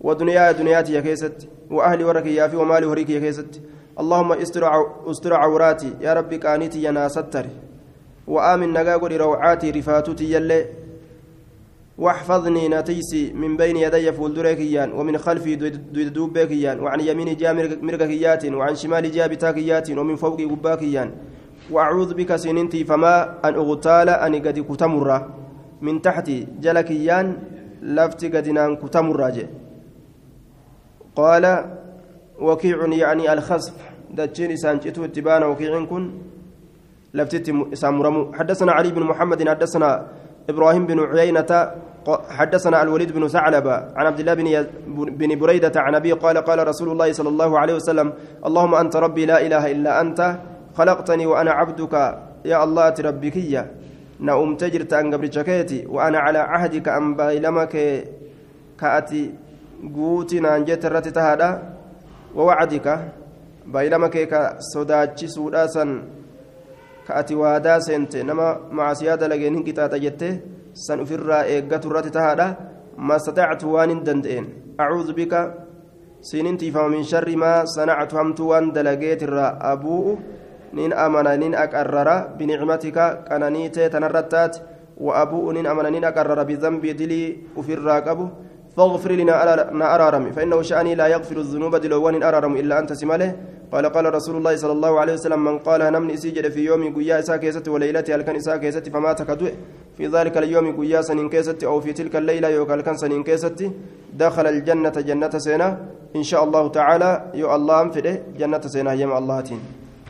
ودنيا دنياتي يا كيست وأهلي ورك يا في ومالي وريك يا كيست. اللهم استر استر عوراتي يا ربي كانيتي يا ناستر وآمن نقا قولي روعاتي رفاتتي يلي واحفظني نتيسي من بين يدي فولدريكيان ومن خلفي دوبيكيان وعن يميني جا مرقكيات وعن شمالي جا بتاكيات ومن فوقي قباكيان وأعوذ بك سننتي فما أن أغتال أني قد كتمر. من تحتي جلكيان لفتي قد نان كتمر قال وكيع يعني الخصف. دجين سانجتو اتبان وكيع كن. لفتي سامرمو. حدثنا علي بن محمد حدثنا إبراهيم بن عيينة حدثنا الوليد بن ثعلبة عن عبد الله بن بن بريدة عن أبي قال قال رسول الله صلى الله عليه وسلم اللهم أنت ربي لا إله إلا أنت خلقتني وأنا عبدك يا الله تربكية نأم تجرت أن قبل شكيتي وأنا على عهدك أن بايلمك كأتي قوتنا أن جت الرت تهادا. ووعدك بايلمك كصداتشي سوداسا كأتي وادا سنت نما مع سيادة لجين هنكتا جتة سن أفرا إيقات الرات تهادا. ما استطعت وان دندئن. أعوذ بك. سننتي فمن شر ما صنعت همت وان دلقيت الرا أبوء. نين أمنا نين أكرر بنعمتك كنانيت تنرتات وأبوء نين أمنا نين أكرر بذنبي دلي أفرا قبو فاغفر لنا أرارم فإنه شأني لا يغفر الذنوب دلوان أرارم إلا أنت سماله قال قال رسول الله صلى الله عليه وسلم من قال نمن إسيجد في يوم قيا إسا كيست وليلته الكن إسا كيست فمات في ذلك اليوم قيا سنين كيست أو في تلك الليلة يوكال كان سنين كيست دخل الجنة جنة سينا إن شاء الله تعالى يو الله أنفده جنة سينا يم الله تين